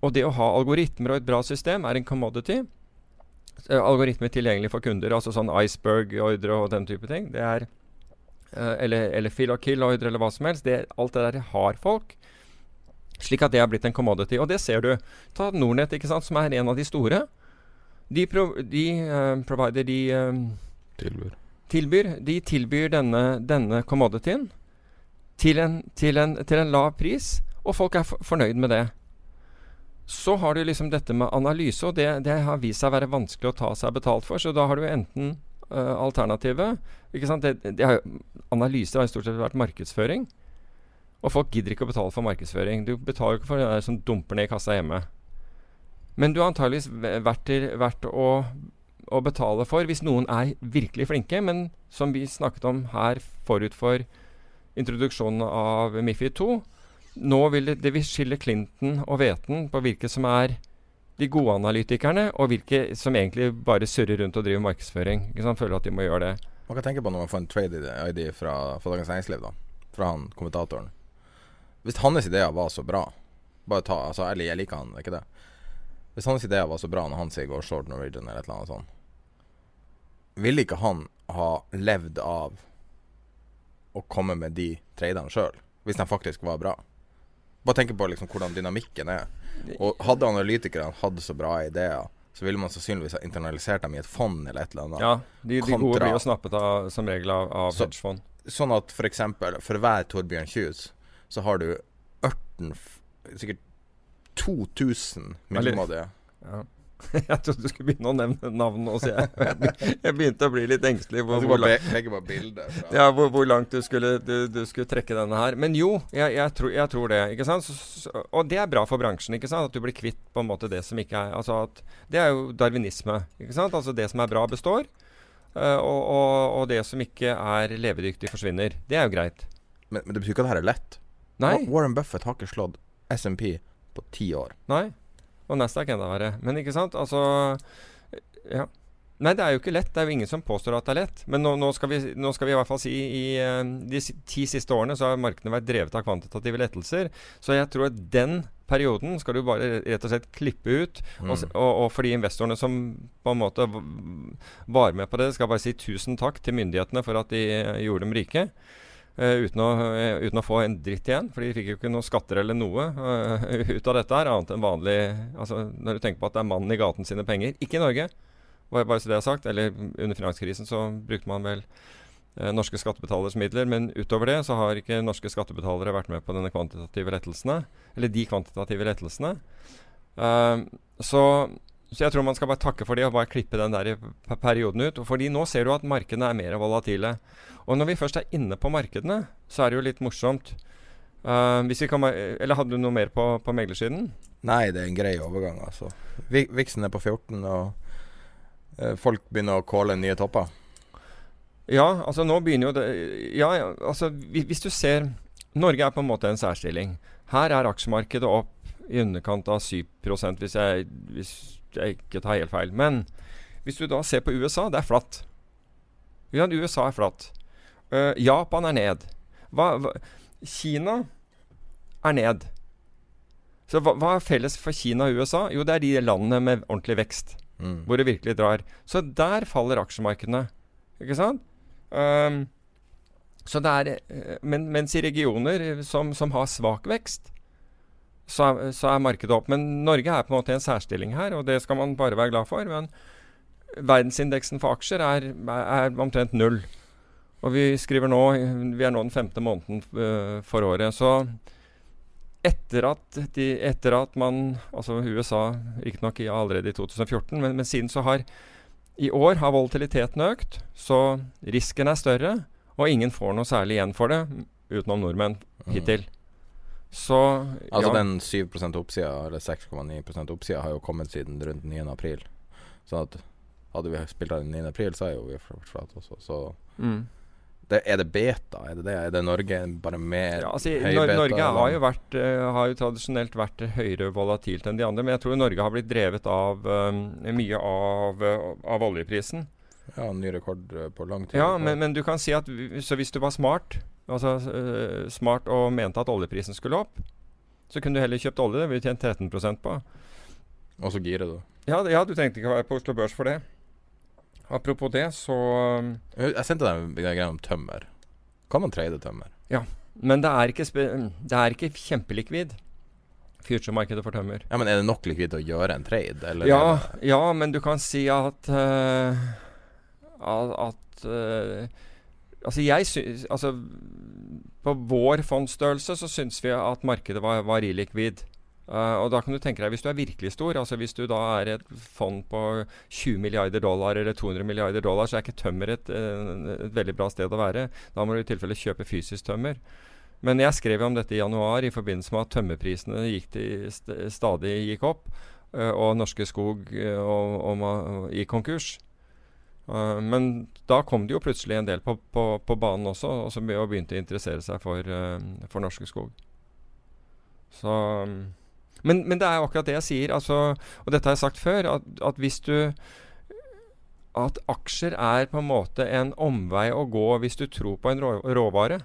Og det å ha algoritmer og et bra system er en commodity. Algoritmer tilgjengelig for kunder, altså sånn iceberg-ordre og den type ting. Det er eller, eller og kill eller hva som helst. Det, alt det der har folk. Slik at det har blitt en commodity. Og det ser du. Ta Nordnett, ikke sant, som er en av de store. De, pro, de uh, provider de uh, tilbyr. tilbyr. De tilbyr denne, denne commodityen til en, til, en, til en, lav pris, og folk er fornøyd med det. Så har du liksom dette med analyse, og det, det har vist seg å være vanskelig å ta seg betalt for. Så da har du enten uh, alternativet. Det, det har, analyser har stort sett vært markedsføring. Og folk gidder ikke å betale for markedsføring. Du betaler ikke for det der som dumper ned i kassa hjemme. Men du har antageligvis vært, vært å, å, betale for hvis noen er virkelig flinke. Men som vi snakket om her forut for introduksjonen av Mifid 2, nå vil det, det vil skille Clinton og Veten på hvilke som er de gode analytikerne, og hvilke som egentlig bare surrer rundt og driver markedsføring. Ikke sant? Føler at de må gjøre det. Man kan tenke på når man får en trade-ID fra, fra Dagens Næringsliv, da. Fra han kommentatoren. Hvis hans ideer var så bra Bare ta Altså, jeg, jeg liker han, ikke det. Hvis hans ideer var så bra når han sier går short Norwegian eller et eller annet sånt, ville ikke han ha levd av å komme med de tradene sjøl? Hvis de faktisk var bra? Bare tenk på liksom hvordan dynamikken er. Og hadde analytikerne hatt så bra ideer, så ville man sannsynligvis ha internalisert dem i et fond eller et eller annet. Ja, de, de gode blir jo snappet av som regel av, av Så- hedgefond. Sånn at for eksempel For hver Torbjørn Kjus Så har du ørten Sikkert 2000 middelmådige. Ja. Jeg trodde du skulle begynne å nevne navn nå, så jeg, jeg begynte å bli litt engstelig. Hvor, hvor, langt, ja, hvor, hvor langt du skulle, du, du skulle trekke denne her. Men jo, jeg, jeg, tror, jeg tror det. ikke sant? Så, så, og det er bra for bransjen. ikke sant? At du blir kvitt på en måte det som ikke er altså at, Det er jo darwinisme. ikke sant? Altså Det som er bra, består. eh, og, og, og det som ikke er levedyktig, forsvinner. Det er jo greit. Men, men det betyr ikke at dette er lett. Nei. Warren Buffett har ikke slått SMP på ti år. Nei. Og Nasdaq enda verre. Men ikke sant? Altså Ja. Nei, det er jo ikke lett. Det er jo ingen som påstår at det er lett. Men nå, nå, skal, vi, nå skal vi i hvert fall si i eh, de ti siste årene så har markedene vært drevet av kvantitative lettelser. Så jeg tror at den perioden skal du bare rett og slett klippe ut. Og, og, og for de investorene som på en måte var med på det, skal bare si tusen takk til myndighetene for at de eh, gjorde dem rike. Eh, uten, å, uh, uten å få en dritt igjen, for de fikk jo ikke noe skatter eller noe uh, ut av dette her, annet enn vanlig altså Når du tenker på at det er mannen i gaten sine penger. Ikke i Norge, bare, bare så det er sagt. Eller under finanskrisen så brukte man vel norske skattebetaleres midler, men utover det så har ikke norske skattebetalere vært med på denne kvantitative lettelsene. Eller de kvantitative lettelsene. Så, så jeg tror man skal bare takke for det og bare klippe den der pe- perioden ut. Fordi nå ser du at markedene er mer volatile. Og når vi først er inne på markedene, så er det jo litt morsomt. Uh, hvis vi kan, eller hadde du noe mer på, på meglersiden? Nei, det er en grei overgang, altså. Viksen er på 14, og eh, folk begynner å calle nye topper. Ja, altså nå begynner jo det Ja, ja, altså hvis du ser Norge er på en måte en særstilling. Her er aksjemarkedet opp i underkant av 7 hvis jeg, hvis jeg ikke tar helt feil. Men hvis du da ser på USA, det er flatt. Ja, USA er flatt. Uh, Japan er ned. Hva, hva, Kina er ned. Så hva, hva er felles for Kina og USA? Jo, det er de landene med ordentlig vekst Mm. hvor det virkelig drar. Så der faller aksjemarkedene. Ikke sant? Um, så det er, eh, men, mens i regioner som, som har svak vekst, så er, så er markedet opp. Men Norge er på en måte i en særstilling her, og det skal man bare være glad for. Men verdensindeksen for aksjer er, er omtrent null. Og vi skriver nå Vi er nå den femte måneden uh, for året. Så etter at, de, etter at man Altså USA riktignok allerede i 2014, men, men siden så har I år har volatiliteten økt, så risken er større, og ingen får noe særlig igjen for det, utenom nordmenn hittil. Så Altså ja. den 7% oppsida, eller 6,9% oppsida, har jo kommet siden rundt 9. april. Sånn at hadde vi spilt den 9. april, så er jo vi flate også. Så mm. det, er det beta? Er det det? Er det Norge bare mer Ja, altså, høy Nor beta, Norge har jo, vært, uh, har jo tradisjonelt vært høyere volatilt enn de andre, men jeg tror Norge har blitt drevet av um, mye av, uh, av oljeprisen. Ja, ny rekord på lang tid. Ja, men, men du kan si at så hvis du var smart, altså eh, smart og mente at oljeprisen skulle opp, så kunne du heller kjøpt olje. Det ville du tjent 13% på. Og så giret, da. Ja, ja, du trengte ikke å være på Oslo Børs for det. Apropos det, så Jeg sendte deg en greie om tømmer. Kan man trade tømmer? Ja, Men det er ikke, det er ikke kjempelikvid. Future-markedet for tømmer. Ja, men Er det nok likvid til å gjøre en trade? Eller Ja, ja, men du kan si at uh, At, eh, Altså, jeg syns Altså, på vår fondsstørrelse så syns vi at markedet var, var illikvid. Uh, og da kan du tenke deg, hvis du er virkelig stor, altså hvis du da er et fond på 20 milliarder dollar eller 200 milliarder dollar, så er ikke tømmer et, eh, et veldig bra sted å være. Da må du i tilfelle kjøpe fysisk tømmer. Men jeg skrev om dette i januar i forbindelse med at tømmerprisene gikk til, st stadig gikk opp, uh, og Norske Skog uh, og, og, og, gikk konkurs. Eh, men da kom det jo plutselig en del på, på, på banen også, og som begynte å interessere seg for, uh, for Norske Skog. Så men, men, det er akkurat det jeg sier, altså, og dette har jeg sagt før, at, at hvis du At aksjer er på en måte en omvei å gå hvis du tror på en rå, råvare.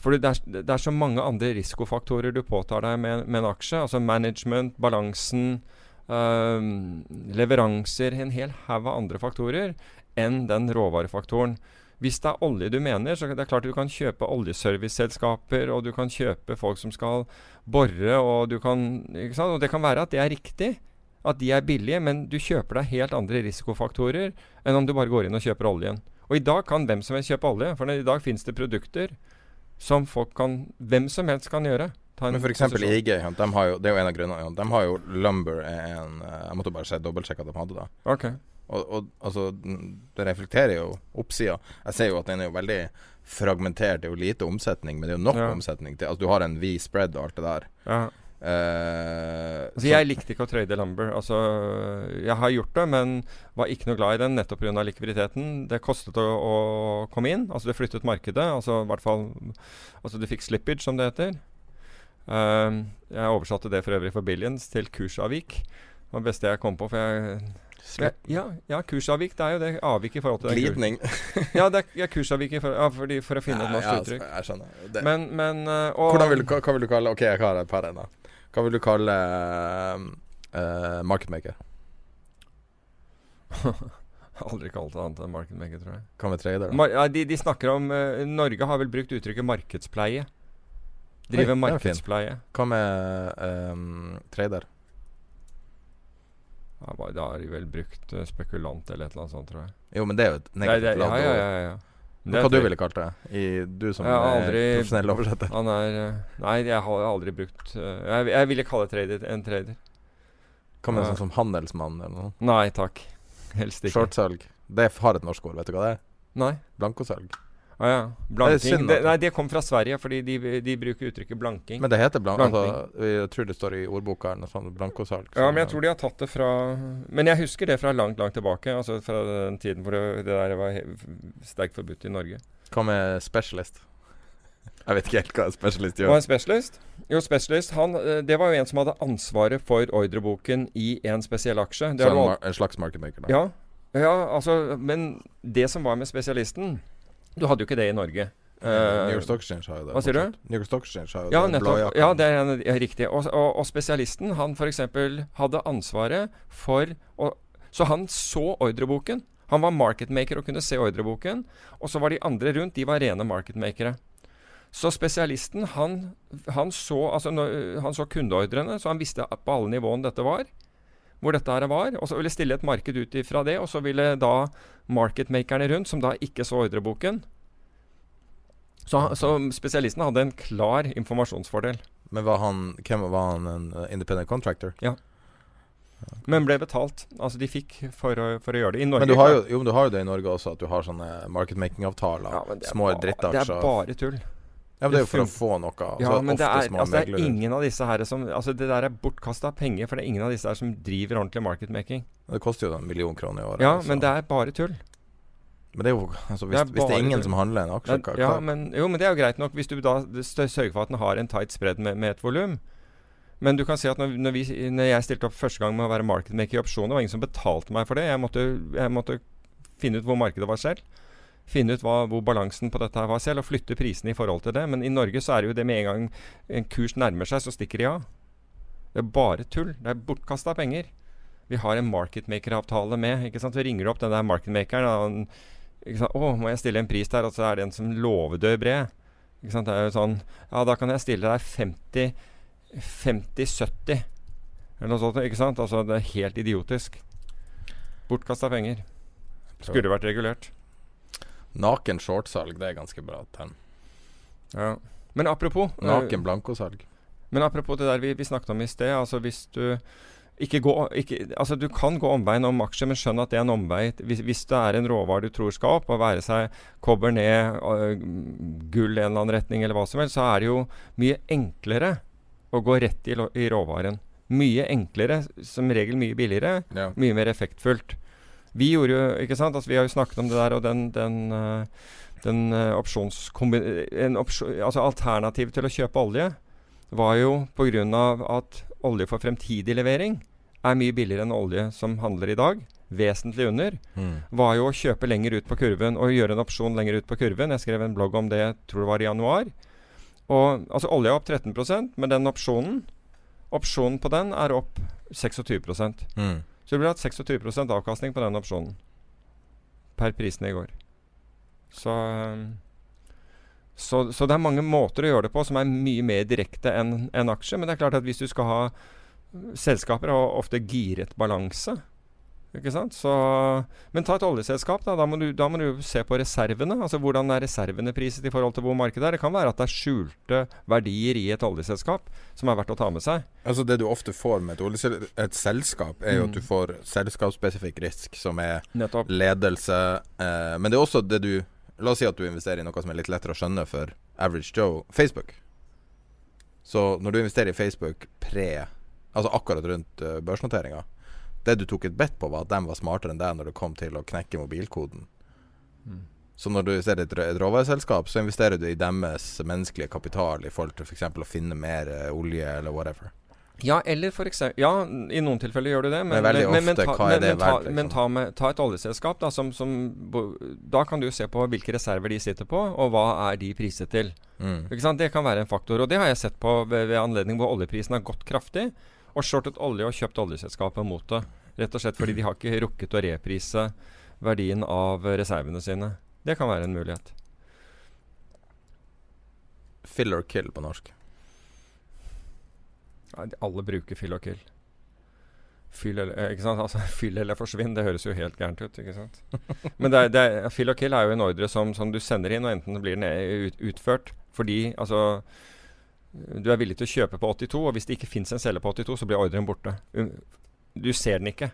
For det er, det er, så mange andre risikofaktorer du påtar deg med, med en aksje. Altså management, balansen, leveranser En hel haug av andre faktorer enn den råvarefaktoren. Hvis det er olje du mener, så det er klart du kan kjøpe oljeserviceselskaper, og du kan kjøpe folk som skal bore, og kan? Og det kan være at det er riktig, at de er billige, men du kjøper deg helt andre risikofaktorer enn om du bare går inn og kjøper oljen. Og i dag kan hvem som helst kjøpe olje, for i dag finnes det produkter som folk kan Hvem som helst kan gjøre. Men f.eks. IG, de har jo, det er jo en av grunnene. De har jo Lumber en Jeg måtte bare se dobbeltsjekke at de hadde det. Okay. Og, og, altså, det reflekterer jo oppsida. Jeg ser jo at den er jo veldig fragmentert. Det er jo lite omsetning, men det er jo nok ja. omsetning til Altså, du har en V-spread og alt det der. Ja. Uh, altså, jeg likte ikke å trade lumber. Altså, jeg har gjort det, men var ikke noe glad i den nettopp pga. likviditeten. Det kostet å, å, komme inn. Altså, det flyttet markedet. Altså, i hvert fall Altså, du fikk slippage, som det heter. Uh, jeg oversatte det for øvrig for Billions til kursavvik. Det var det beste jeg kom på. For jeg ja, ja, kursavvik. Det er jo det avvik i forhold til Glidning. ja, det er ja, kursavvik for, ja, for, for, å finne et norsk uttrykk. Jeg skjønner. Det. Men, men uh, Hvordan vil, hva, hva, vil du kalle Ok, jeg har et par ennå. Hva vil du kalle uh, uh, marketmaker? Aldri kalt det annet enn marketmaker, tror jeg. Hva med trader? Mar ja, de, de, snakker om Norge har vel brukt uttrykket markedspleie. Driver Oi, markedspleie. Hva med um, trader? Ja, da har de vel brukt uh, spekulant eller et eller annet sånt, tror jeg. Jo, men det er jo et negativt lag. Ja, ja, ja, ja. Det hva du ville kalt det? I, du som aldri, er profesjonell oversetter. Han er uh, Nei, jeg har aldri brukt uh, jeg, jeg, ville kalle trader en trader. Hva med sånn som handelsmann eller noe? Nei takk. Helst ikke. Shortsalg. Det har et norsk ord, vet du hva det er? Nei Blankosalg. Ah, ja. Blanking. Det, nei, det kom fra Sverige, fordi de, de, bruker uttrykket blanking. Men det heter blank, blanking. Altså, jeg tror det står i ordboka eller noe sånt. Blankosalg. Ja, men jeg tror de har tatt det fra Men jeg husker det fra langt, langt tilbake. Altså fra den tiden hvor det, det der var sterkt forbudt i Norge. Hva med specialist? Jeg vet ikke helt hva en specialist gjør. Hva en specialist? Jo, specialist, han, eh, Det var jo en som hadde ansvaret for ordreboken i en spesiell aksje. Så en, en slags markedmaker, da? Ja. ja, altså Men det som var med spesialisten du hadde jo ikke det i Norge. Uh, New York Stock Exchange har jo det. Hva sier du? New York Stock Exchange har jo ja, det. Nettopp, ja, det er, ja, riktig. Og, og, og spesialisten, han f.eks. hadde ansvaret for å Så han så ordreboken. Han var marketmaker og kunne se ordreboken. Og så var de andre rundt, de var rene marketmakere. Så spesialisten, han, han, så, altså, han så kundeordrene, så han visste på alle nivåene dette var hvor dette her var. Og så ville stille et marked ut ifra det. Og så ville da marketmakerne rundt, som da ikke så ordreboken Så, så spesialisten hadde en klar informasjonsfordel. Men var han, hvem var han en uh, independent contractor? Ja. Men ble betalt. Altså de fikk for å, for å gjøre det. I Norge Men du har jo, jo, du har jo det i Norge også, at du har sånne marketmaking-avtaler. Ja, små drittaksjer. Det er bare tull. Ja, men Det er jo for å få noe. Altså, ja, men det er, altså, det er ingen av disse her som Altså Det der er bortkasta penger, for det er ingen av disse her som driver ordentlig marketmaking. Det koster jo en million kroner i året. Ja, altså. men det er bare tull. Men det er jo altså, hvis, det er, hvis det er ingen tull. som handler en aksje, ja, ja, men, Jo, men det er jo greit nok hvis du da sørger for at den har en tight spread med, med et volum. Men du kan si at når, når, vi, når, jeg stilte opp første gang med å være marketmaker i opsjoner, var ingen som betalte meg for det. Jeg måtte, jeg måtte finne ut hvor markedet var selv finne ut hva, hvor balansen på dette var selv, og flytte prisene i forhold til det. Men i Norge så er det jo det med en gang en kurs nærmer seg, så stikker de av. Det er bare tull. Det er bortkasta penger. Vi har en marketmaker-avtale med. ikke sant? Så ringer opp den der marketmakeren. sant? 'Å, må jeg stille en pris der?' Og så er det en som låvedør bred. Ikke sant? Det er jo sånn Ja, da kan jeg stille deg 50 50-70. Eller noe sånt. ikke sant? Altså, det er helt idiotisk. Bortkasta penger. Skulle vært regulert. Naken shortsalg, det er ganske bra term. Ja. Men apropos eh, Naken blankosalg. Men apropos det der vi, vi snakket om i sted. Altså hvis du ikke gå, ikke, altså Du kan gå omveien om aksjer, men skjønn at det er en omvei. Hvis, hvis, det er en råvare du tror skal opp, og være seg kobber ned, uh, gull i en eller annen retning, eller hva som helst, så er det jo mye enklere å gå rett i, i råvaren. Mye enklere, som regel mye billigere, ja. mye mer effektfullt. Vi gjorde jo, altså vi har jo snakket om det der, og den, den, eh, den uh. Opsjon, altså alternativ til å kjøpe olje. var jo pga. at olje for fremtidig levering er mye billigere enn olje som handler i dag. Vesentlig under. Mm. Var jo å kjøpe lenger ut på kurven og gjøre en opsjon lenger ut på kurven. Jeg skrev en blogg om det, tror det var i januar. Og altså Olje er opp 13% men den opsjonen Opsjonen på den er opp 26 Mm. Så du blir hatt 26 avkastning på den opsjonen per prisene i går. Så, um, så, så det er mange måter å gjøre det på som er mye mer direkte enn en aksje. Men det er klart at hvis du skal ha Selskaper har ofte giret balanse. Ikke sant? Så, men ta et oljeselskap. Da, da, må du, da må du se på reservene. Altså Hvordan er reservene priset i forhold til hvor markedet er. Det kan være at det er skjulte verdier i et oljeselskap som er verdt å ta med seg. Altså Det du ofte får med et, et selskap, er jo Mm. at du får selskapsspesifikk risk, som er Nettopp. ledelse. Eh, men det er også det du La oss si at du investerer i noe som er litt lettere å skjønne for average Joe. Facebook. Så når du investerer i Facebook pre Altså akkurat rundt uh, børsnoteringa Det du tok et bet på, var at de var smartere enn deg når det kom til å knekke mobilkoden. Mm. Så når du ser et, et råvareselskap, så investerer du i deres menneskelige kapital i forhold til f.eks. å finne mer uh, olje eller whatever. Ja, eller for eksempel Ja, i noen tilfeller gjør du det. Men men, ofte, hva men det ta, liksom? men ta, med, ta et oljeselskap, da, som, som, da kan du se på hvilke reserver de sitter på, og hva er de priset til. Mm. Det kan være en faktor. Og det har jeg sett på ved, ved anledning hvor oljeprisen har gått kraftig, og shortet olje og kjøpt oljeselskapet mot det. Rett og slett fordi de har ikke rukket å reprise verdien av reservene sine. Det kan være en mulighet. Fill or kill på norsk. Ja, alle bruker fill or kill. Fyll eller, eh, ikke sant? Altså, fyll eller forsvinn, det høres jo helt gærent ut. ikke sant? Men det er, det er, fill og kill er jo en ordre som, som du sender inn, og enten blir den ut, utført fordi altså, du er villig til å kjøpe på 82, og hvis det ikke fins en selger på 82, så blir ordren borte. Um, Du ser den ikke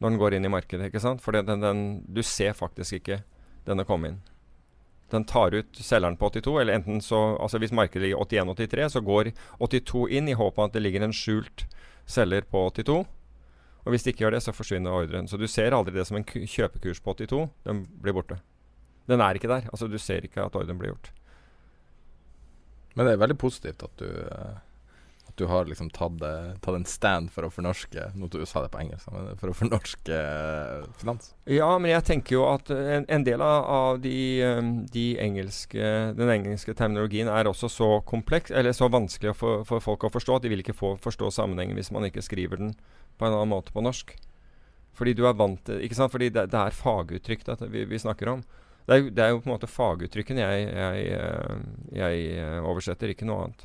når den går inn i markedet, ikke sant? For du ser faktisk ikke denne komme inn. Den tar ut selgeren på 82, eller enten så Altså hvis markedet ligger 81-83, så går 82 inn i håp om at det ligger en skjult selger på 82. Og hvis det ikke gjør det, så forsvinner ordren. Så du ser aldri det som en kjøpekurs på 82. Den blir borte. Den er ikke der. Altså Du ser ikke at ordren blir gjort. Men det er veldig positivt at du eh, At du har liksom tatt, tatt en stand for å fornorske Nå sa det på engelsk, men for å fornorske eh, finans. Ja, men jeg tenker jo at eh, en, en del av, de, de engelske, den engelske terminologien er også så kompleks, eller så vanskelig for, for folk å forstå, at de vil ikke få forstå sammenhengen hvis man ikke skriver den på en annen måte på norsk. Fordi du er vant til Ikke sant? Fordi det, det er faguttrykk vi, vi snakker om. Det er, det er jo på en måte faguttrykkene jeg, jeg, eh, jeg eh, oversetter, ikke noe annet.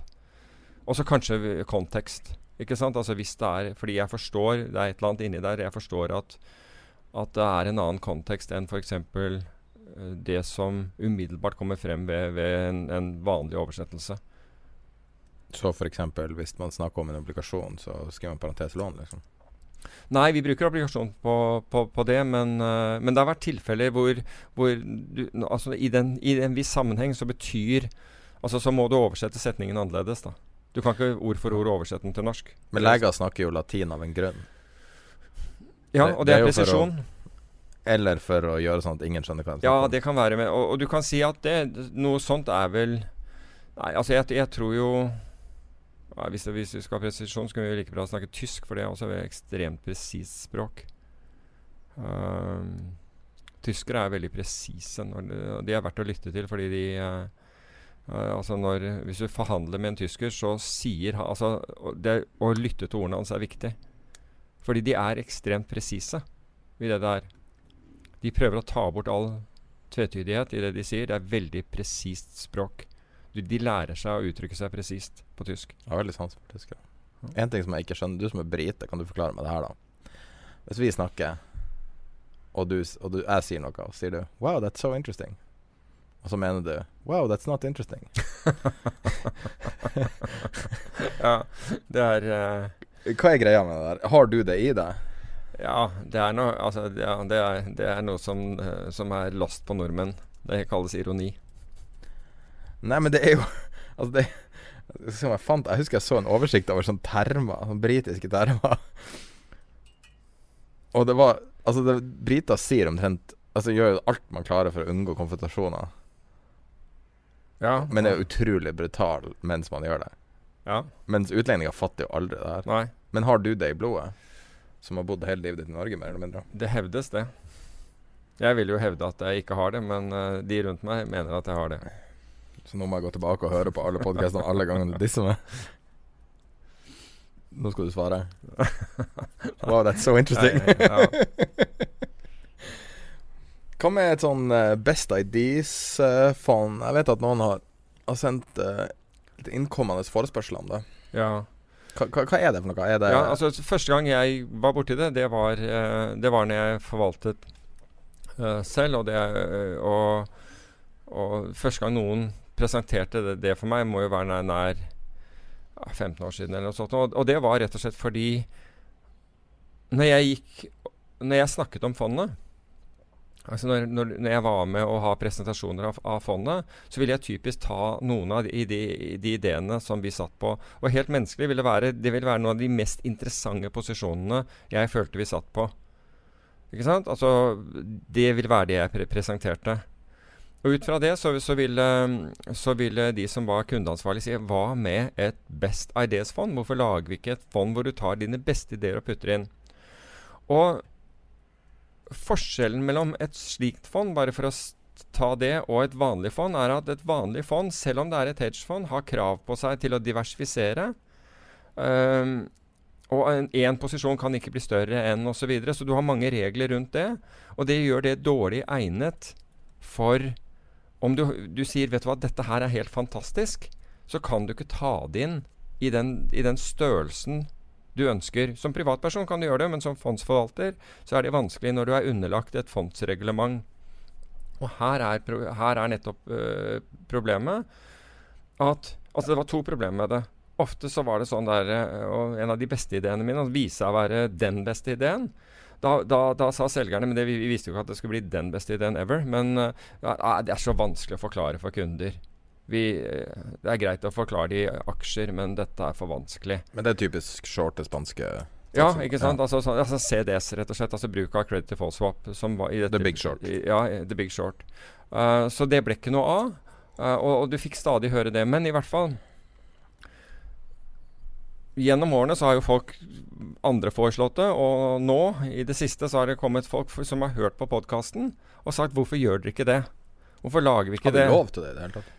Og så kanskje kontekst. Ikke sant? Altså hvis det er Fordi jeg forstår Det er et eller annet inni der. Jeg forstår at at det er en annen kontekst enn f.eks. det som umiddelbart kommer frem ved, ved en, en vanlig oversettelse. Så f.eks. hvis man snakker om en obligasjon, så skriver man parentes lån, liksom. Nei, vi bruker applikasjon på, på, på det, men, uh, men det har vært tilfeller hvor, hvor du, altså i, den, i en viss sammenheng så betyr Altså så må du oversette setningen annerledes, da. Du kan ikke ord for ord oversette den til norsk. Men leger snakker jo latin av en grunn. Ja, og det det er er presisjon. Eller for å gjøre sånn at ingen skjønner hva en Ja, snakker om. det kan være med. Og, og du kan si at det, noe sånt er vel Nei, altså jeg, jeg tror jo ja, hvis, det, hvis vi skal ha presisjon, så kan vi like bra snakke tysk, for det er også et ekstremt presist språk. Um, tyskere er veldig presise. De er verdt å lytte til, fordi de eh, altså når, Hvis du forhandler med en tysker, så sier han altså, det, Å lytte til ordene hans er viktig. Fordi de er ekstremt presise i det det er. De prøver å ta bort all tvetydighet i det de sier. Det er veldig presist språk. Du, de lærer seg å uttrykke seg presist på tysk. Jeg har veldig sans for tyskere. En ting som jeg ikke skjønner Du som er brite, kan du forklare meg det her, da? Hvis vi snakker, og, du, og du, jeg sier noe, og sier du 'Wow, that's so interesting'. Og så mener du 'Wow, that's not interesting'. Ja, det er uh, Hva er greia med det der? Har du det i deg? Ja, det er noe Altså, ja, det, er, det er noe som, eh, som er lost på nordmenn. Det kalles ironi. Nei, men det er jo Altså, det jeg, fant, jeg husker jeg så en oversikt over sånne termer, sånne britiske termer. Og det var Altså, det briter sier omtrent Altså gjør jo alt man klarer for å unngå konfrontasjoner. Ja, Men er utrolig brutal mens man gjør det. Ja. Mens utlendinger fatter jo aldri det her. Nei. Men har du det i blodet? Som har bodd hele livet ditt i Norge, mer eller mindre? Det hevdes, det. Jeg vil jo hevde at jeg ikke har det, men eh, de rundt meg mener at jeg har det. Så nå må jeg gå tilbake og høre på alle podkastene alle gangene du disser meg. Nå skal du svare. Wow, that's so interesting. Hva med et sånn eh, Best Ideas-fond? jeg vet at noen har, har sendt uh, litt innkommende forespørsler om det. ja. Hva, hva, er det for noe? Det Ja, altså Første gang jeg var borti det, det var, eh, det var når jeg forvaltet eh, selv. Og, det, eh, og, og første gang noen presenterte det, det for meg, må jo være nær, nær 15 år siden. eller noe sånt. Og, og det var rett og slett fordi når jeg gikk Når jeg snakket om fondet Altså når, når, når jeg var med å ha presentasjoner av, av fondet, så ville jeg typisk ta noen av de, de, de ideene som vi satt på. Og helt menneskelig ville være, det ville være noen av de mest interessante posisjonene jeg følte vi satt på. Ikke sant? Altså, det ville være det jeg pre presenterte. Og ut fra det så, så, ville, så ville de som var kundeansvarlig si hva med et Best Ideas-fond? Hvorfor lager vi ikke et fond hvor du tar dine beste ideer og putter inn? Og Forskjellen mellom et slikt fond, bare for å ta det, og et vanlig fond, er at et vanlig fond, selv om det er et hedgefond, har krav på seg til å diversifisere. Um, og én posisjon kan ikke bli større enn osv. Så, videre, så du har mange regler rundt det. Og det gjør det dårlig egnet for Om du, du sier vet du hva, dette her er helt fantastisk, så kan du ikke ta det inn i den, i den størrelsen du ønsker. Som privatperson kan du gjøre det, men som fondsforvalter så er det vanskelig når du er underlagt et fondsreglement. Og her er, her er nettopp øh, problemet at Altså, det var to problemer med det. Ofte så var det sånn der øh, Og en av de beste ideene mine viste seg å være den beste ideen. Da, da, da, sa selgerne Men det, vi, vi, visste jo ikke at det skulle bli den beste ideen ever. Men uh, det er så vanskelig å forklare for kunder. Vi, eh, det er greit å forklare de aksjer, men dette er for vanskelig. Men det er typisk shorte spanske ja, ikke sant. Ja. Altså, så, altså, CDS, rett og slett. Altså Bruk av credit default swap. Som var i dette, the Big Short. ja, The Big Short. Uh, så det ble ikke noe av. Uh, og, og, du fikk stadig høre det. Men i hvert fall Gjennom årene så har jo folk andre foreslått det, og nå, i det siste, så har det kommet folk for, som har hørt på podkasten og sagt 'Hvorfor gjør dere ikke det?' Hvorfor lager vi ikke det? Har vi lov til det i det hele tatt?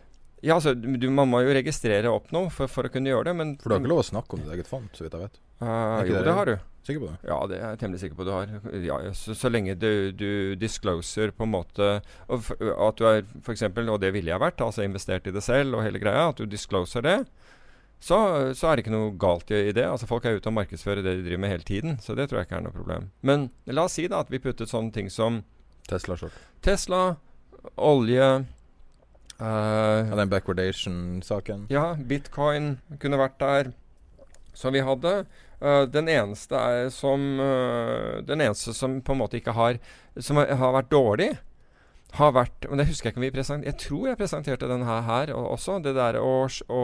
Ja, altså, du, Man må jo registrere opp noe for, for, å kunne gjøre det, men For du har ikke lov å snakke om ditt eget fond, så vidt jeg vet? Uh, jo, det, det har du. Sikker på det? Ja, det er jeg temmelig sikker på du har. Ja, så, så, lenge du, du, discloser på en måte At du er f.eks., og det ville jeg vært, altså investert i det selv og hele greia, at du discloser det, så, så, er det ikke noe galt i, det. Altså Folk er ute og markedsfører det de driver med hele tiden, så det tror jeg ikke er noe problem. Men la oss si da at vi puttet sånne ting som Tesla. Tesla, olje Uh, ja, den backwardation-saken? Ja, bitcoin kunne vært der. Som vi hadde uh, den eneste som uh, Den eneste som på en måte ikke har Som har, har vært dårlig, har vært Men det husker jeg ikke om vi presenterte Jeg tror jeg presenterte den her, her også. Det der å, å,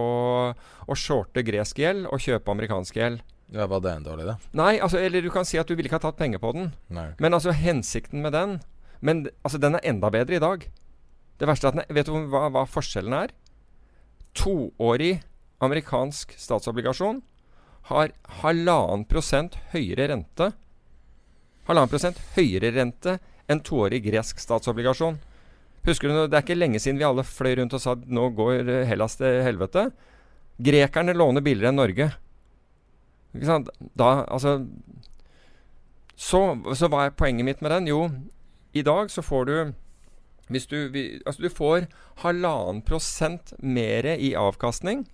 å shorte gresk gjeld og kjøpe amerikansk gjeld. Ja, Var det en dårlig idé? Nei, altså, eller du kan si at du ville ikke ha tatt penger på den. Nei. Men altså, hensikten med den Men altså, den er enda bedre i dag. Det verste er at Vet du hva, hva forskjellen er? Toårig amerikansk statsobligasjon har halvannen prosent høyere rente Halvannen prosent høyere rente enn toårig gresk statsobligasjon. Husker du, Det er ikke lenge siden vi alle fløy rundt og sa nå går Hellas til helvete. Grekerne låner billigere enn Norge. Ikke sant? Da, altså så, så hva er poenget mitt med den? Jo, i dag så får du hvis du, altså du får halvannen prosent mer i avkastning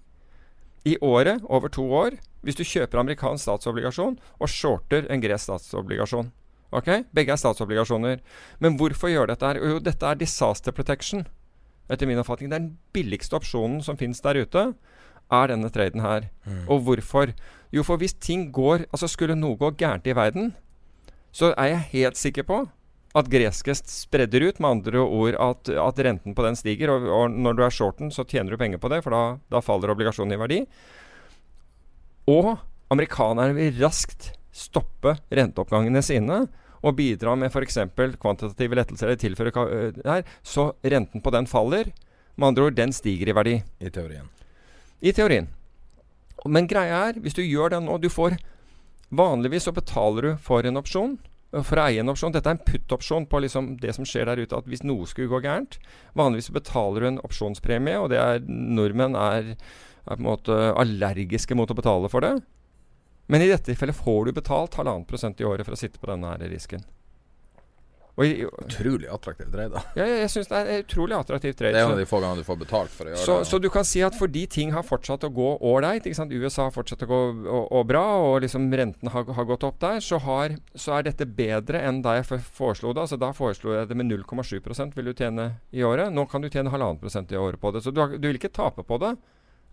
i året over to år hvis du kjøper amerikansk statsobligasjon og shorter en gresk statsobligasjon. Ok? Begge er statsobligasjoner. Men hvorfor gjøre dette her? Jo, dette er disaster protection. Etter min oppfatning. Den billigste opsjonen som finnes der ute, er denne traden her. Mm. Og hvorfor? Jo, for hvis ting går Altså, skulle noe gå gærent i verden, så er jeg helt sikker på at greske spredder ut. Med andre ord at, at renten på den stiger. Og, og, når du er shorten, så tjener du penger på det, for da, da faller obligasjonen i verdi. Og amerikanerne vil raskt stoppe renteoppgangene sine og bidra med f.eks. kvantitative lettelser eller tilføre der, så renten på den faller. Med andre ord, den stiger i verdi. I teorien. I teorien. Men greia er, hvis du gjør det nå du får, Vanligvis så betaler du for en opsjon. For å eie en opsjon. Dette er en put-opsjon på liksom det som skjer der ute. At hvis noe skulle gå gærent Vanligvis betaler du en opsjonspremie, og det er nordmenn er, er på en måte allergiske mot å betale for det. Men i dette tilfellet får du betalt halvannen prosent i året for å sitte på denne her risken. I, utrolig attraktiv trade, da. Ja, jeg syns det er utrolig attraktiv trade. Det er en av de få gangene du får betalt for å gjøre så, det. Så du kan si at fordi ting har fortsatt å gå ålreit, USA har fortsatt å gå og, og bra, og liksom renten har, har, gått opp der, så, har, så, er dette bedre enn da jeg foreslo det. Altså da foreslo jeg det med 0,7% vil du tjene i året. Nå kan du tjene halvannen prosent i året på det. Så du, har, du, vil ikke tape på det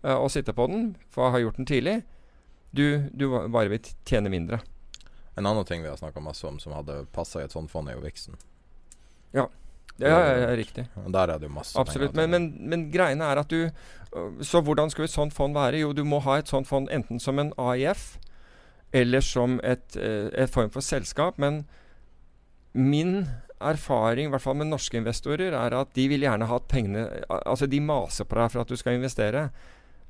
uh, og sitte på den for jeg har gjort den tidlig. Du, du bare vil tjene mindre. En annen ting vi har snakka masse om som hadde passa i et sånt fond, er jo Vixen. Ja. Ja, ja, ja, riktig. Der er det jo masse Absolutt. Men, men, men, greiene er at du Så hvordan skulle et sånt fond være? Jo, du må ha et sånt fond enten som en AIF eller som et, øh, et form for selskap. Men min erfaring, i hvert fall med norske investorer, er at de vil gjerne ha pengene Altså, de maser på deg for at du skal investere.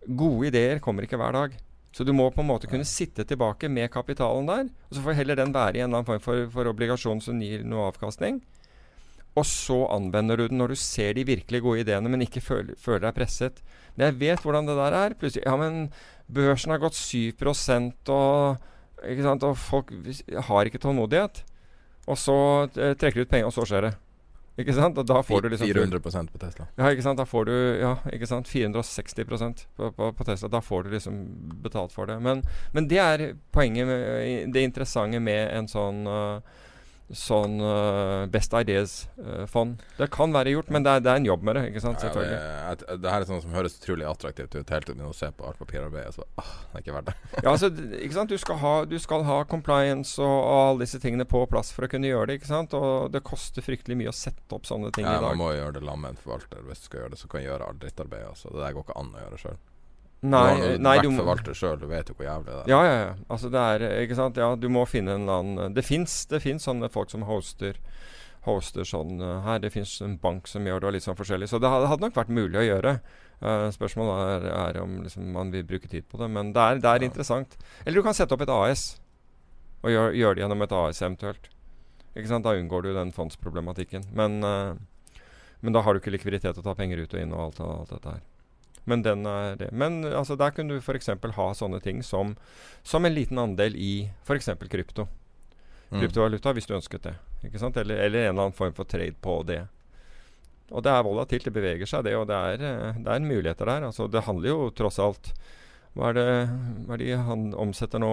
Gode ideer kommer ikke hver dag. Så du må på en måte kunne sitte tilbake med kapitalen der. Og så får heller den være i en eller annen form for, for obligasjon som gir noe avkastning. Og så anvender du den når du ser de virkelig gode ideene, men ikke føler, føler deg presset. Men jeg vet hvordan det der er. Plutselig Ja, men børsen har gått 7 og, ikke sant, og folk har ikke tålmodighet. Og så eh, trekker du ut penger, og så skjer det. Ikke sant? Og da får du liksom 400% på Tesla. Ja, ikke sant. Da får du ja, ikke sant? 460 på, på, på Tesla. Da får du liksom betalt for det. Men, men det er poenget med, Det interessante med en sånn uh, sånn uh, Best Ideas-fond. Uh, det kan være gjort, men det er, det er, en jobb med det. ikke sant, selvfølgelig. Ja, det, det, her er sånn som høres utrolig attraktivt ut helt til du ser på alt papirarbeidet. Så ah, det er ikke verdt det. ja, altså, ikke sant? Du skal, ha, du skal ha compliance og, og, alle disse tingene på plass for å kunne gjøre det. ikke sant? Og det koster fryktelig mye å sette opp sånne ting ja, i dag. Man må gjøre det med en forvalter hvis du skal gjøre det, så kan gjøre alt drittarbeidet. Så det der går ikke an å gjøre sjøl. Nei, du har nei, vært sjøl, du vet jo hvor jævlig det er. Ja, ja, ja. Altså det er Ikke sant. Ja, du må finne en eller annen Det fins sånne folk som hoster hoster sånn uh, her. Det fins en bank som gjør det, og litt sånn forskjellig. Så det hadde, nok vært mulig å gjøre. Uh, spørsmålet er, er om liksom, man vil bruke tid på det. Men det er, det er ja. interessant. Eller du kan sette opp et AS, og gjøre gjør det gjennom et AS eventuelt. Ikke sant? Da unngår du den fondsproblematikken. Men, uh, men da har du ikke likviditet å ta penger ut og inn og alt, alt dette her. Men, den er. Men altså, der kunne du f.eks. ha sånne ting som, som en liten andel i f.eks. krypto. Mm. Kryptovaluta, hvis du ønsket det. Eller, eller, en eller annen form for trade på det. Og det er volatilt, det beveger seg, det. Og det er, eh, det er muligheter der. Altså, det handler jo tross alt Hva er det, hva er det han omsetter nå?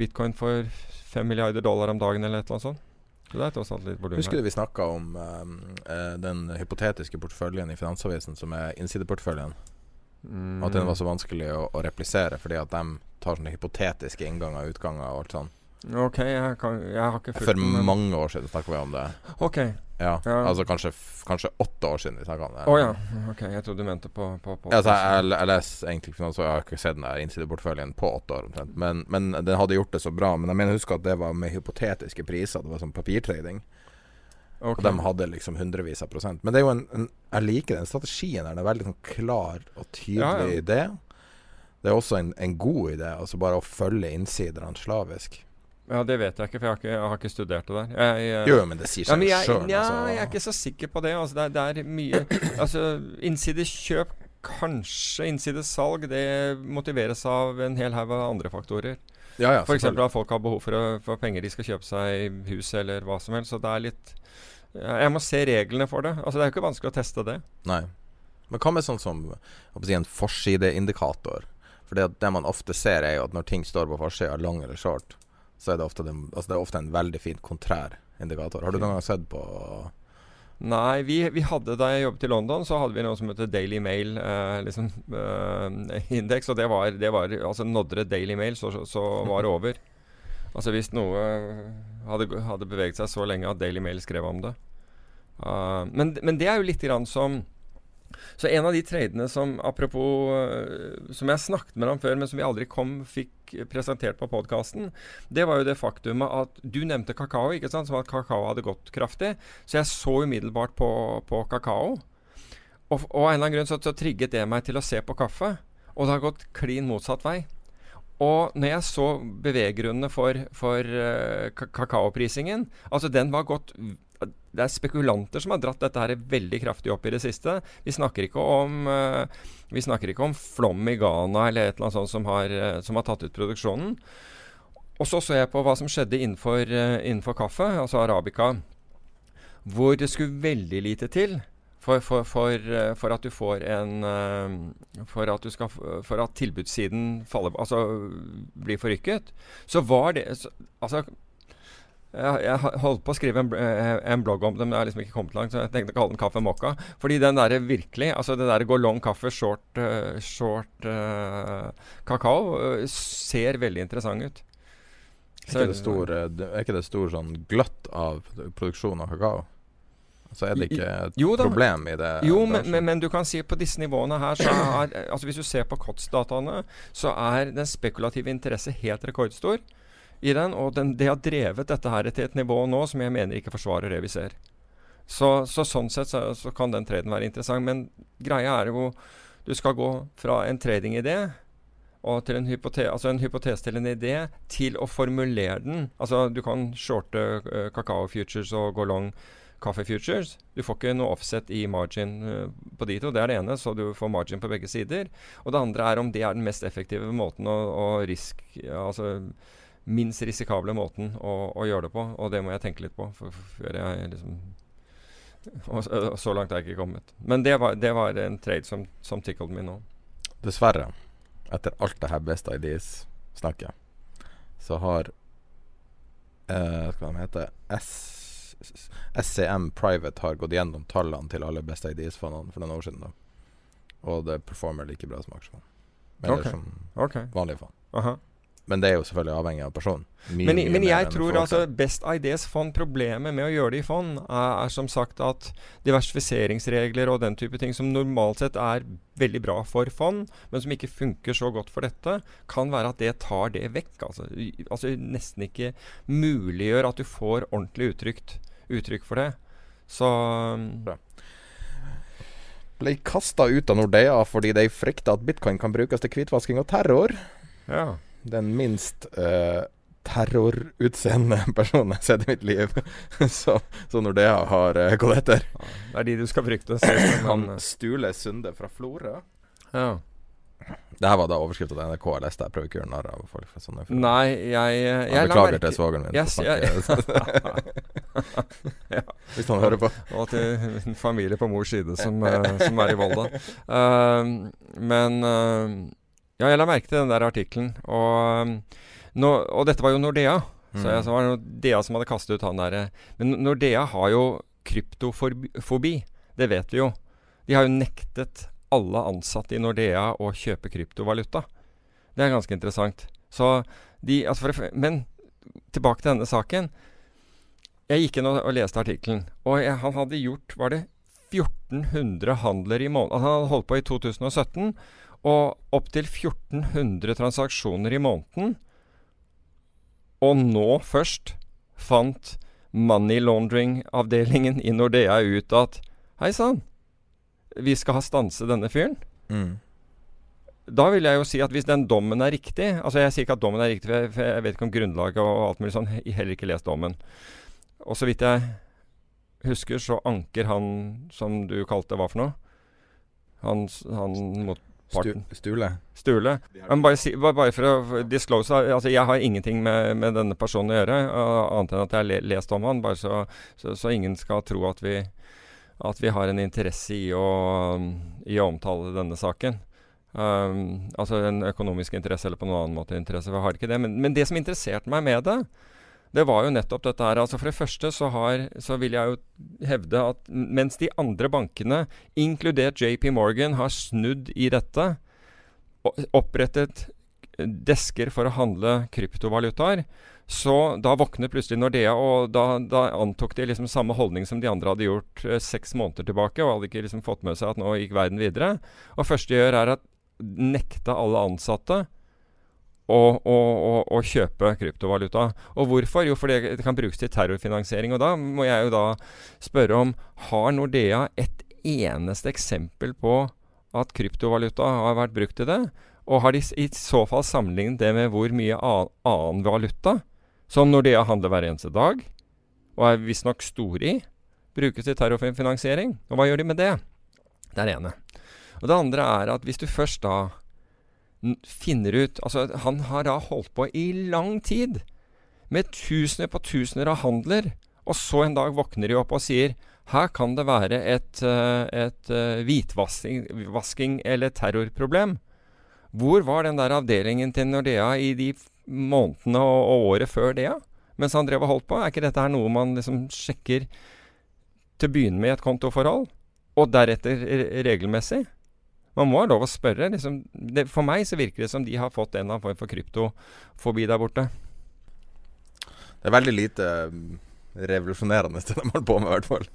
Bitcoin for 5 milliarder dollar om dagen, eller et eller annet sånt? Det er tross alt litt volum Husker du vi snakka om uh, den hypotetiske porteføljen i Finansavisen som er innsideporteføljen? Mm. At den var så vanskelig å, å, replisere fordi at de tar sånne hypotetiske innganger og utganger og alt sånn. Ok, jeg, kan, jeg har ikke fulgt For mange år siden snakka vi om det. Ok ja, ja. Altså kanskje, kanskje, åtte år siden vi snakka om det. Å oh, ja. Ok, jeg trodde du mente på, på, på ja, altså, jeg, jeg, leser egentlig ikke så jeg har ikke sett den der innsideporteføljen på åtte år omtrent. Men, men, den hadde gjort det så bra. Men jeg mener husker at det var med hypotetiske priser. Det var sånn papirtrading. Okay. Og de hadde liksom hundrevis av prosent. Men det er jo en, en jeg liker den strategien. Den er veldig sånn klar og tydelig ja, idé. Det er også en, en god idé. Altså bare å følge innsiderne slavisk. Ja, Det vet jeg ikke, for jeg har ikke, jeg har ikke studert det der. Jeg, jeg, jo, men det sier seg ja, sjøl. Ja, altså. jeg er ikke så sikker på det. Altså, det, er, det er mye Altså, innsidekjøp, kanskje innsidesalg, det motiveres av en hel haug av andre faktorer. Ja, ja, F.eks. at folk har behov for, å, for, penger de skal kjøpe seg hus eller hva som helst. Så det er litt Jeg må se reglene for det. Altså, det er jo ikke vanskelig å teste det. Nei. Men hva med sånn som si, en forsideindikator? For det, det man ofte ser, er jo at når ting står på forsida, lang eller short, så er det ofte, altså det er ofte en veldig fin kontrær indikator. Har du noen gang sett på Nei, vi, vi, hadde da jeg jobbet i London, så hadde vi noe som heter Daily Mail eh, liksom, eh, indeks. Og det var, det var, altså nådde Daily Mail, så, så var det over. Altså hvis noe hadde, hadde, beveget seg så lenge at Daily Mail skrev om det. Uh, men, men, det er jo litt grann som så en av de tradene som apropos eh, Som jeg snakket med ham før, men som vi aldri kom fikk presentert på podkasten, det var jo det faktumet at du nevnte kakao, ikke sant, som at kakao hadde gått kraftig. Så jeg så umiddelbart på, på kakao. Og, og av en eller annen grunn så, så trigget det meg til å se på kaffe. Og det har gått klin motsatt vei. Og når jeg så beveggrunnene for, for uh, kakaoprisingen Altså, den var gått Det er spekulanter som har dratt dette her veldig kraftig opp i det siste. Vi snakker ikke om uh, snakker ikke om flom i Ghana eller et eller annet sånt som har, uh, som har tatt ut produksjonen. Og så så jeg på hva som skjedde innenfor, innenfor kaffe, altså arabica, hvor det skulle veldig lite til for, for, for, for, at du får en For at, skal, at tilbudssiden faller, altså, blir forrykket, så var det Altså jeg, jeg, holdt på å skrive en, eh, en, blogg om det, men jeg har liksom ikke kommet langt, så jeg tenkte å kalle den Kaffe Mokka. Fordi den der virkelig altså Det der gå long kaffe, short, uh, short uh, kakao uh, ser veldig interessant ut. Er ikke det stor, er ikke det stor sånn gløtt av produksjon av kakao? Så er det ikke et jo, problem i det? Jo, men, men, men, du kan si på disse nivåene her så er, altså Hvis du ser på COTS-dataene, så er den spekulative interesse helt rekordstor i den. Og den, det har drevet dette her til et nivå nå som jeg mener ikke forsvarer det vi ser. Så, så sånn sett så, så, kan den traden være interessant. Men greia er jo du skal gå fra en tradingidé og til en, hypote altså en til en idé, til å formulere den. Altså Du kan shorte uh, kakao futures og gå long Kaffe Futures. Du får ikke noe offset i margin uh, på de to. Det er det ene, så du får margin på begge sider. Og det andre er om det er den mest effektive måten å, å risk, altså minst risikable måten å, å, gjøre det på. Og det må jeg tenke litt på før jeg liksom og, og, så langt er jeg ikke kommet. Men det var, det var en trade som, som tickled meg nå. Dessverre, etter alt det her Best Ideas-snakket, så har eh, Hva de heter S SCM Private har gått gjennom tallene til alle Best Ideas-fondene for noen år siden. Da. Og det performer like bra som aksjefond. Eller okay. som okay. vanlige fond. Aha. Men det er jo selvfølgelig avhengig av personen. Men, men jeg tror altså Best Ideas Fond Problemet med å gjøre det i fond er, er, som sagt at diversifiseringsregler og den type ting som normalt sett er veldig bra for fond, men som ikke funker så godt for dette, kan være at det tar det vekk. Altså, altså nesten ikke muliggjør at du får ordentlig uttrykt uttrykk for det. Så Bra. Ble kasta ut av Nordea fordi de frykter at bitcoin kan brukes til hvitvasking og terror. Ja. Den minst uh, terrorutseende personen jeg har sett i mitt liv. så, så Nordea har uh, gått etter. Ja, det er de du skal frykte. Han Stule Sunde fra Florø. Ja. Det her var da overskrifta til NRK jeg leste. Jeg prøver ikke å gjøre narr av folk. Fra sånne Nei, jeg, jeg, jeg Beklager til svogeren min. Yes, ja. Hvis han hører på. Og til min familie på mors side som, uh, som er i Volda. Uh, men uh, Ja, jeg la merke til den der artikkelen. Og, og, dette var jo Nordea. Mm. Så, jeg, så var det Nordea som hadde kastet ut han derre Men Nordea har jo kryptofobi. Det vet vi jo. De har jo nektet alle ansatte i Nordea å kjøpe kryptovaluta. Det er ganske interessant. Så de, altså for, men tilbake til denne saken. Jeg gikk inn og, og leste artikkelen, og jeg, han hadde gjort var det 1400 handler i måneden. Han hadde holdt på i 2017, og opptil 1400 transaksjoner i måneden. Og nå først fant money laundering-avdelingen i Nordea ut at Hei sann, vi skal ha stanse denne fyren. Mm. Da vil jeg jo si at hvis den dommen er riktig Altså Jeg sier ikke at dommen er riktig, for jeg, vet ikke om grunnlaget og alt mulig sånn. Jeg heller ikke lest dommen. Og så vidt jeg husker, så anker han som du kalte hva for noe? Han, han motparten. Stule. Stule. Men bare, si, bare, bare, for å disclose altså Jeg har ingenting med, med denne personen å gjøre, annet enn at jeg har lest om han, bare så, så, så ingen skal tro at vi at vi har en interesse i å, i å omtale denne saken. Um, altså en økonomisk interesse eller på noen annen måte interesse. Vi har ikke det. Men, men, det som interesserte meg med det, det var jo nettopp dette her. Altså For det første så, har, så vil jeg jo hevde at mens de andre bankene, inkludert JP Morgan, har snudd i dette, opprettet desker for å handle kryptovalutaer, så da våknet plutselig Nordea, og da, da, antok de liksom samme holdning som de andre hadde gjort eh, seks måneder tilbake, og hadde ikke liksom fått med seg at nå gikk verden videre. Og første de gjør, er at nekta alle ansatte og, og, å, kjøpe kryptovaluta. Og hvorfor? Jo, fordi det kan brukes til terrorfinansiering. Og da må jeg jo da spørre om har Nordea et eneste eksempel på at kryptovaluta har vært brukt til det? Og har de i så fall sammenlignet det med hvor mye annen valuta, som Nordea handler hver eneste dag, og er visstnok store i, brukes til terrorfinansiering? Og hva gjør de med det? Det er det ene. Og det andre er at hvis du først da finner ut Altså, han har da holdt på i lang tid med tusener på tusener av handler, og så en dag våkner de opp og sier her kan det være et, eh, et eh, hvitvasking eller terrorproblem. Hvor var den der avdelingen til Nordea i de månedene og, og året før det, mens han drev og holdt på? Er ikke dette her noe man liksom sjekker til å begynne med i et kontoforhold, og deretter regelmessig? Man må ha lov å spørre. Liksom, det, for meg så virker det som de har fått en eller annen form for kryptofobi der borte. Det er veldig lite mm, revolusjonerende det de holder på med, i hvert fall.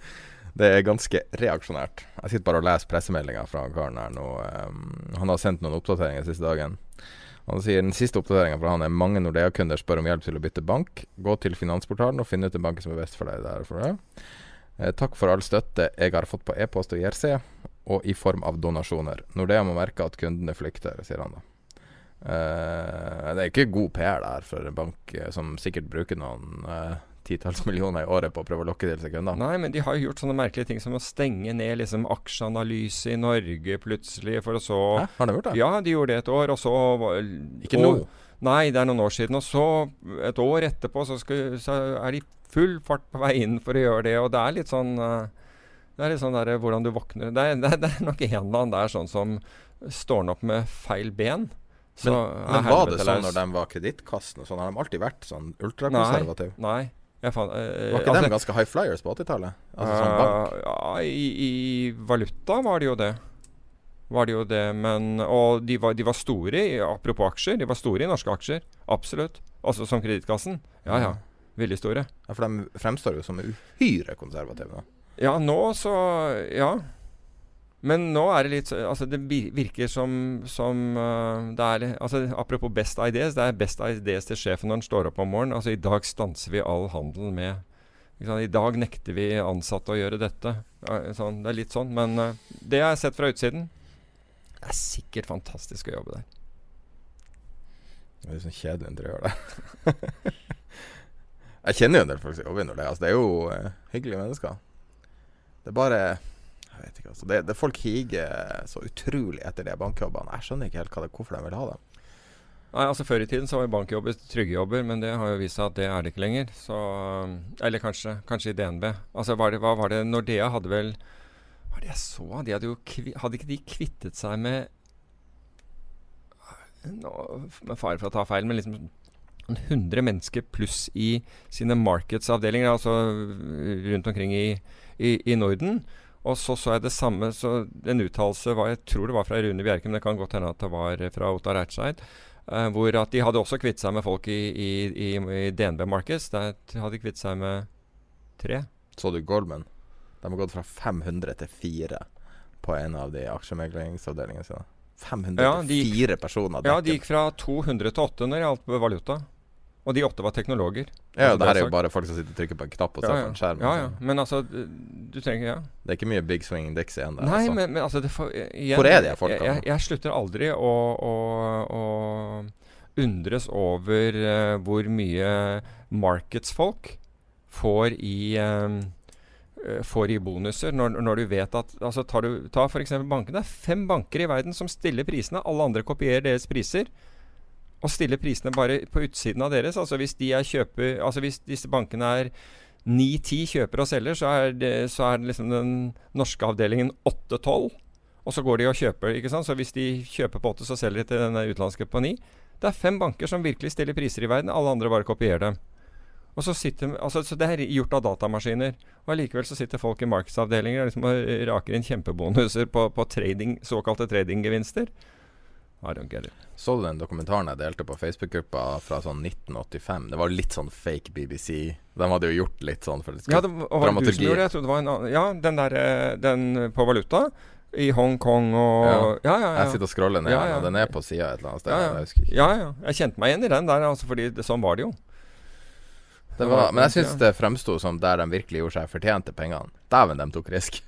Det er ganske reaksjonært. Jeg sitter bare og leser pressemeldinga fra karen her nå. Um, han har sendt noen oppdateringer siste dagen. Han sier den siste oppdateringa fra han er mange Nordea-kunder spør om hjelp til å bytte bank. Gå til Finansportalen og finn ut den banken som er best for deg. Der for det. Eh, takk for all støtte jeg har fått på e-post og IRC, og i form av donasjoner. Nordea må merke at kundene flykter, sier han da. Uh, det er ikke god PR der for en bank uh, som sikkert bruker noen uh, titalls millioner i året på å prøve å lokke til seg kunder. Nei, men de har jo gjort sånne merkelige ting som å stenge ned liksom aksjeanalyse i Norge plutselig, for å så Hæ? Har de gjort det? Ja, de gjorde det et år, og så Ikke nå? Nei, det er noen år siden. Og så, et år etterpå, så, skal, så er de full fart på vei inn for å gjøre det, og det er litt sånn det er litt sånn der, hvordan du våkner Det er, det er, det er nok en eller annen der sånn som står opp med feil ben. Så men, men var det sånn når de var Kredittkassen sånn? Har de alltid vært sånn ultrakonservative? Nei. nei. Fan, uh, var ikke altså, de ganske high flyers på 80-tallet? Altså sånn bank? ja, i, i, valuta var de jo det. Var de jo det, men Og de var, de var store, i, apropos aksjer, de var store i norske aksjer. Absolutt. Altså som Kredittkassen. Ja ja. Veldig store. Ja, For de fremstår jo som uhyre konservative. da ja, nå så Ja. Men nå er det litt Altså, det virker som, som uh, det er altså, Apropos best ideas. Det er best ideas til sjefen når han står opp om morgenen. Altså, i dag stanser vi all handel med I dag nekter vi ansatte å gjøre dette. Sånn, det er litt sånn. Men uh, det jeg har sett fra utsiden, det er sikkert fantastisk å jobbe der. Det er sånn kjedelig interiør, det. jeg kjenner jo en del folk som jobber under det. Altså, det er jo uh, hyggelige mennesker. Det er bare Jeg vet ikke, altså. Det, det Folk higer så utrolig etter de bankjobbene. Jeg skjønner ikke helt det, hvorfor de vil ha dem. Nei, altså Før i tiden så var bankjobber trygge jobber, men det har jo vist seg at det er det ikke lenger. Så, eller kanskje, kanskje i DNB. Altså var det, Hva var det Nordea hadde vel Hva var det jeg så? De hadde, jo, hadde ikke de kvittet seg med nå, Med fare for å ta feil, men liksom 100 mennesker pluss i sine markedsavdelinger, altså rundt omkring i i, i Norden. Og så så jeg det samme så En uttalelse Jeg tror det var fra Rune Bjerke, men det kan godt hende at det var fra Ottar Ertseid. Uh, hvor at de hadde også kvittet seg med folk i, i, i, i DNB Markets. Der hadde de kvittet seg med tre. Så du Goldman? De har gått fra 500 til 4 på en av de aksjemeglingsavdelingene sine. 500 ja, 4 personer. Ja, de gikk fra 200 til 8 når det gjaldt valuta. Og de åtte var teknologer. Ja, altså, det her er jo bare folk som sitter og trykker på en knapp og ser ja, ja. på en skjerm. Ja, ja. Men altså, du trenger Ja. Det er ikke mye Big Swing Dixie igjen der. Nei, altså. men, men, altså for, igjen, Hvor er de folka? Jeg, jeg, jeg, slutter aldri å, å, å undres over uh, hvor mye markedsfolk får i um, får i bonuser når, når, du vet at altså tar du, Ta f.eks. bankene. Det er fem banker i verden som stiller prisene. Alle andre kopierer deres priser og stille prisene bare på utsiden av deres. Altså hvis, de kjøper, altså hvis disse bankene er ni-ti kjøper og selger, så er, det, så er liksom den norske avdelingen 8-12. Og så går de og kjøper. ikke sant? Så hvis de kjøper på 8, så selger de til den utenlandske på 9. Det er fem banker som virkelig stiller priser i verden. Alle andre bare kopierer dem. Og så, sitter, altså, så Det er gjort av datamaskiner. Og Allikevel sitter folk i markedsavdelinger liksom, og raker inn kjempebonuser på, på trading, såkalte tradinggevinster. I don't get it. Så du den dokumentaren jeg delte på Facebook-gruppa fra sånn 1985? Det var litt sånn fake BBC. De hadde jo gjort litt sånn for Ja, det var du som gjorde det. Jeg trodde det var en annen Ja, den der eh, Den på valuta. I Hongkong og ja. Ja, ja, Jeg sitter og scroller ned, ja, og den er på sida et eller annet sted. Jeg husker ikke. Ja, ja. Jeg kjente meg igjen i den der, altså, fordi det, sånn var det jo. Det var, men jeg syns det fremsto som der de virkelig gjorde seg fortjente pengene. Dæven, de tok risk.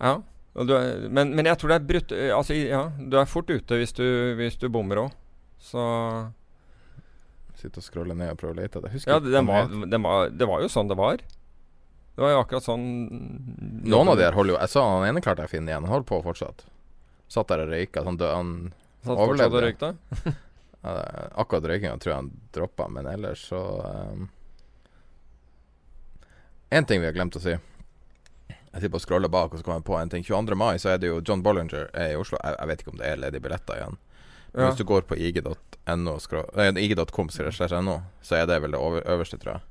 Ja. Men, men jeg tror det er brutt eh, Altså, ja, du er fort ute hvis du, hvis du bommer òg. Så Sitte og scrolle ned og prøve å lete. Det husker Ja, det, var, var, det var jo sånn det var. Det var jo akkurat sånn Noen av de her holder jo Jeg sa han ene klarte jeg å finne igjen. Han holdt på fortsatt. Satt der og røyka. Han, dø- han Satt overlevde. og røykte. Akkurat røykinga tror jeg han droppa, men ellers så um, En ting vi har glemt å si. Jeg sitter på å scrolle bak, og så kommer jeg på en ting. 22. mai så er det jo John Bollinger er i Oslo. Jeg, jeg vet ikke om det er ledige billetter igjen. Men Ja. Hvis du går på ig.no, ig.com, .no, så er det vel det over, øverste, tror jeg.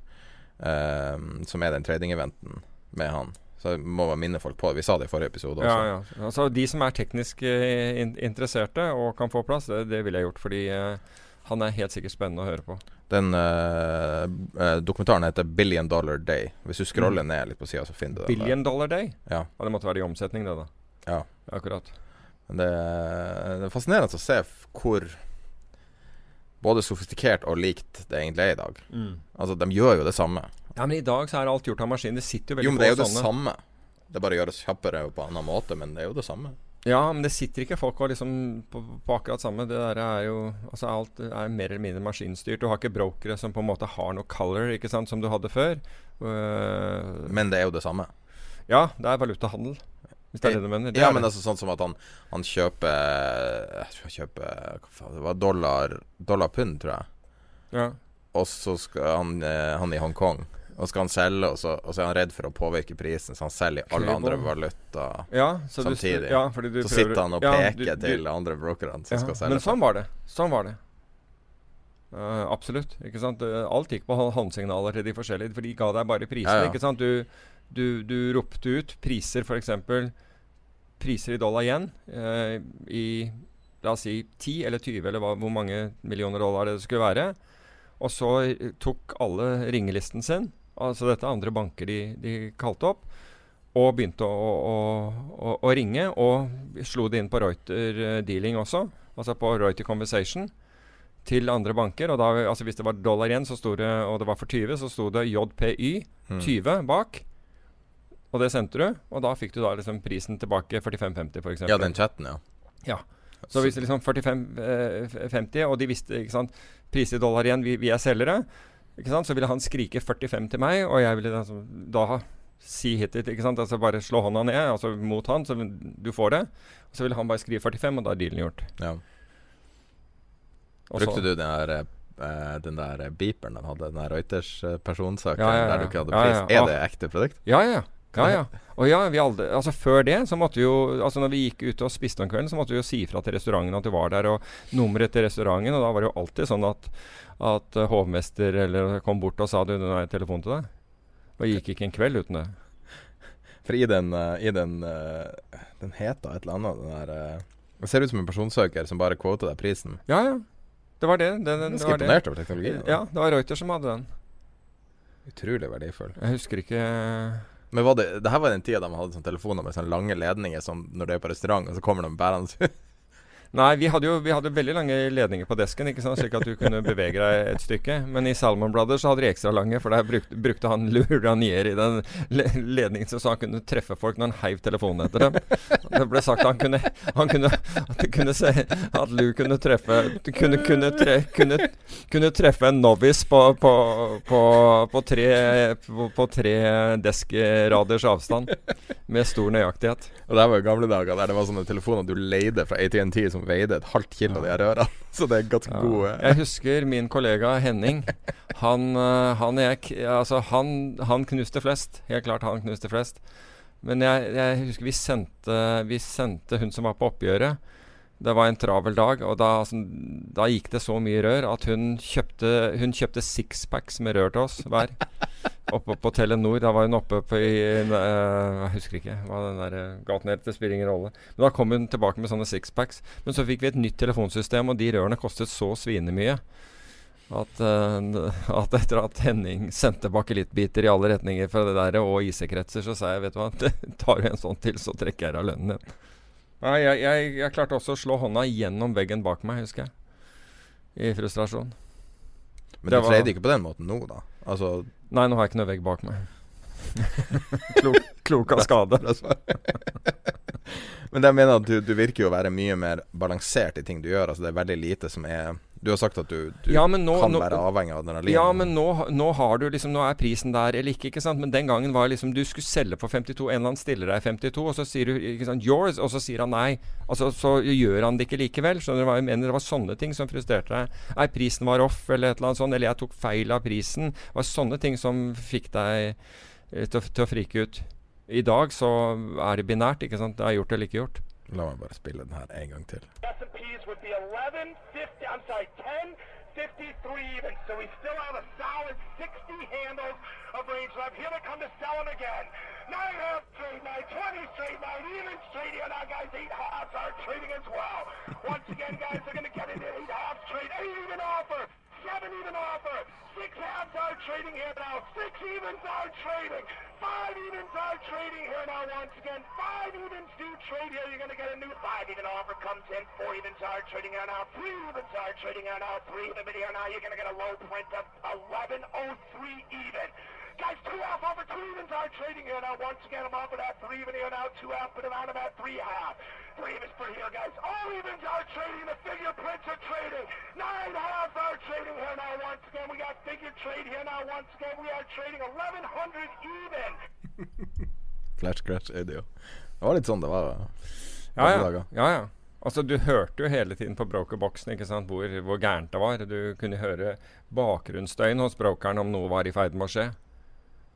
Um, som er den trading-eventen med han. Så jeg må bare minne folk på det. Vi sa det i forrige episode også. Ja, ja. Altså, de som er teknisk in interesserte og kan få plass, det, det ville jeg gjort. Fordi eh, han er helt sikkert spennende å høre på. Den eh, dokumentaren heter 'Billion Dollar Day'. Hvis du scroller ned litt på sida, så finner du den. der. Mm. Billion Dollar Day? Ja. Det måtte være i omsetning, det, da. Ja. Akkurat. Men det, det er fascinerende å se hvor både sofistikert og likt det egentlig er i dag. Altså, de gjør jo det samme. Ja, men i dag så er alt gjort av maskin. Det sitter jo veldig Jo, men det er jo det samme. Det bare gjøres kjappere på en annen måte, men det er jo det samme. Ja, men det sitter ikke folk og liksom på, på akkurat samme. Det der er jo Altså alt er mer eller mindre maskinstyrt. Du har ikke brokere som på en måte har noe color, ikke sant, som du hadde før. Uh, Men det er jo det samme. ja, det er valutahandel. Hvis det er det du mener. Det ja, men det. altså sånn som at han, han kjøper Jeg tror han kjøper Hva faen, det var dollar Dollar pund, tror jeg. ja. Og så skal han, eh, han i Hongkong Og skal han selge, og så, og så er han redd for å påvirke prisen, så han selger i alle andre valuta. ja, så du- Samtidig. ja, Så prøver- sitter han og ja, peker du- du- til andre brokerne som ja, skal selge. Men sånn var det. Sånn var det. Uh, absolutt. ikke sant? Eh, Alt gikk på håndsignaler til de forskjellige, for de ga deg bare. Ja, ja. ikke sant? Du, du, du ropte ut priser, f.eks. Priser i dollar igjen uh, i la oss si 10 eller 20, eller hva, hvor mange millioner dollar det skulle være. Og så tok alle ringelisten sin, altså dette andre banker de, de kalte opp, og begynte å, å, å, å ringe, og slo det inn på Reuter eh, Dealing også, altså på Reuter Conversation, til andre banker. Og da, altså hvis det var dollar igjen, så sto det, og det var for 20, så sto det JPY Mm. 20 bak. Og det sendte du, og da fikk du da liksom prisen tilbake 45,50 f.eks. Ja, den chatten, ja. Ja. Så hvis det liksom 45,50, og de visste ikke sant, pris i dollar igjen, vi, vi er selgere, så ville han skrike 45 til meg, og jeg ville altså, da si hit it, ikke sant, altså bare slå hånda ned, altså mot han, så du får det. Så ville han bare skrive 45, og da er dealen gjort. ja. Og så- Brukte du den der, eh, den der beeperen de hadde, den der Reuters-personsaken, Ja, ja, ja. der du ikke hadde pris? Er Ah. det ekte produkt? Ja, ja. Ja, ja. Og ja, vi aldri, altså Før det, så måtte vi jo Altså når vi gikk ut og spiste om kvelden, så måtte vi jo si fra til restauranten at du var der, og nummeret til restauranten. Og da var det jo alltid sånn at, at eh, hovmester eller kom bort og sa du, nå har jeg telefon til deg. Og gikk ikke en kveld uten det. For i den, eh, i den eh, Den heter et eller annet, den der Det ser ut som en personsøker som bare quoter deg prisen. Ja, ja. Det var det. Det, det, det Ganske imponert over teknologien. Ja, det var Reuter som hadde den. Utrolig verdifull. Jeg husker ikke Men var det, det her var den tida de hadde sånn telefoner med sånne lange ledninger som når du er på restaurant, og så kommer de bærende Nei, vi hadde jo vi hadde veldig lange ledninger på desken, ikke sant? slik at du kunne bevege deg et stykke. Men i Salmon Brothers så hadde de ekstra lange, for der brukte, brukte han Luranier i den le ledningen, så han kunne treffe folk når han heiv telefonen etter dem. Det ble sagt han kunne, han kunne At kunne se At Lou kunne treffe Kunne, kunne, tre, kunne, kunne treffe en novice på, på, på, på tre, på, tre deskraders avstand. Med stor nøyaktighet. Og det var jo gamle dager der det var sånne telefoner du leide fra AT&T som veide et halvt kilo, de her ørene. Så det er ganske Ja. gode Jeg husker min kollega Henning. Han, eh, han, jeg, altså han, han knuste flest. Helt klart han knuste flest. Men jeg, jeg husker vi sendte, vi sendte hun som var på oppgjøret. Det var en travel dag, og da, altså, da gikk det så mye rør at hun kjøpte, hun kjøpte sixpacks med rør til oss hver. Oppe på Telenor. Da var hun oppe på i, eh, Jeg husker ikke hva den der uh, ga ned. Det spiller ingen rolle. Men da kom hun tilbake med sånne sixpacks. Men så fikk vi et nytt telefonsystem, og de rørene kostet så svinemye. At, uh, at etter at Henning sendte bakelittbiter i alle retninger fra det der og IC-kretser, så sa jeg vet du hva, tar du en sånn til, så trekker jeg av lønnen din. Nei, jeg, jeg, jeg klarte også å slå hånda gjennom veggen bak meg, husker jeg. I frustrasjon. Men det du var- ikke på den måten nå, da? Altså Nei, nå har jeg ikke noe vegg bak meg. klok, klok av skade. Men jeg mener at du, du virker jo å være mye mer balansert i ting du gjør. Altså Det er veldig lite som er Du har sagt at du, du Ja, nå- kan nå- være avhengig av adrenalin. Ja, men nå, nå har du liksom Nå er prisen der eller ikke, ikke sant. Men den gangen var liksom Du skulle selge for 52, en eller annen stiller deg 52, og så sier du ikke sant, 'yours', og så sier han nei. Altså, så gjør han det ikke likevel. Skjønner du hva jeg mener? Det var sånne ting som frustrerte deg. Nei, prisen var off, eller et eller annet sånt. Eller jeg tok feil av prisen. Det var sånne ting som fikk deg eh, til, til å frike ut. I dag så er det binært, ikke sant. Det er gjort eller ikke gjort. La meg bare spille den her en gang til. S&Ps would be 11, 50, I'm sorry, 10, 53 even. So we still have a solid 60 handles of range left. Here they come to sell them again. Nine half trade night, 20 straight night, even straight here now, guys. Eight halves are trading as well. Once again, guys, they're going to get into eight halves trade. Eight even offer. Seven even offer. Six halves are trading here now. Six evens are trading. Five evens are trading here now once again. Five evens do trade here. You're going to get a new five even offer comes in. Four evens are trading here now. Three evens are trading here now. Three even here now. You're going to get a low print of 1103 even. Guys, two half over two evens are trading here now. Once again, I'm off of that three even here now. Two half, but around about three half. Three evens for here, guys. All evens are trading. The figure prints are trading. Nine halves are trading here now. Once again, we got figure trade here now. Once again, we are trading 1100 even. Flash crash Audio. Det var litt sånn det var. Ja, ja. ja, ja. Altså, du hørte jo hele tiden på brokerboksen ikke sant, hvor, hvor gærent det var. Du kunne høre bakgrunnsstøyen hos brokeren om noe var i ferd med å skje.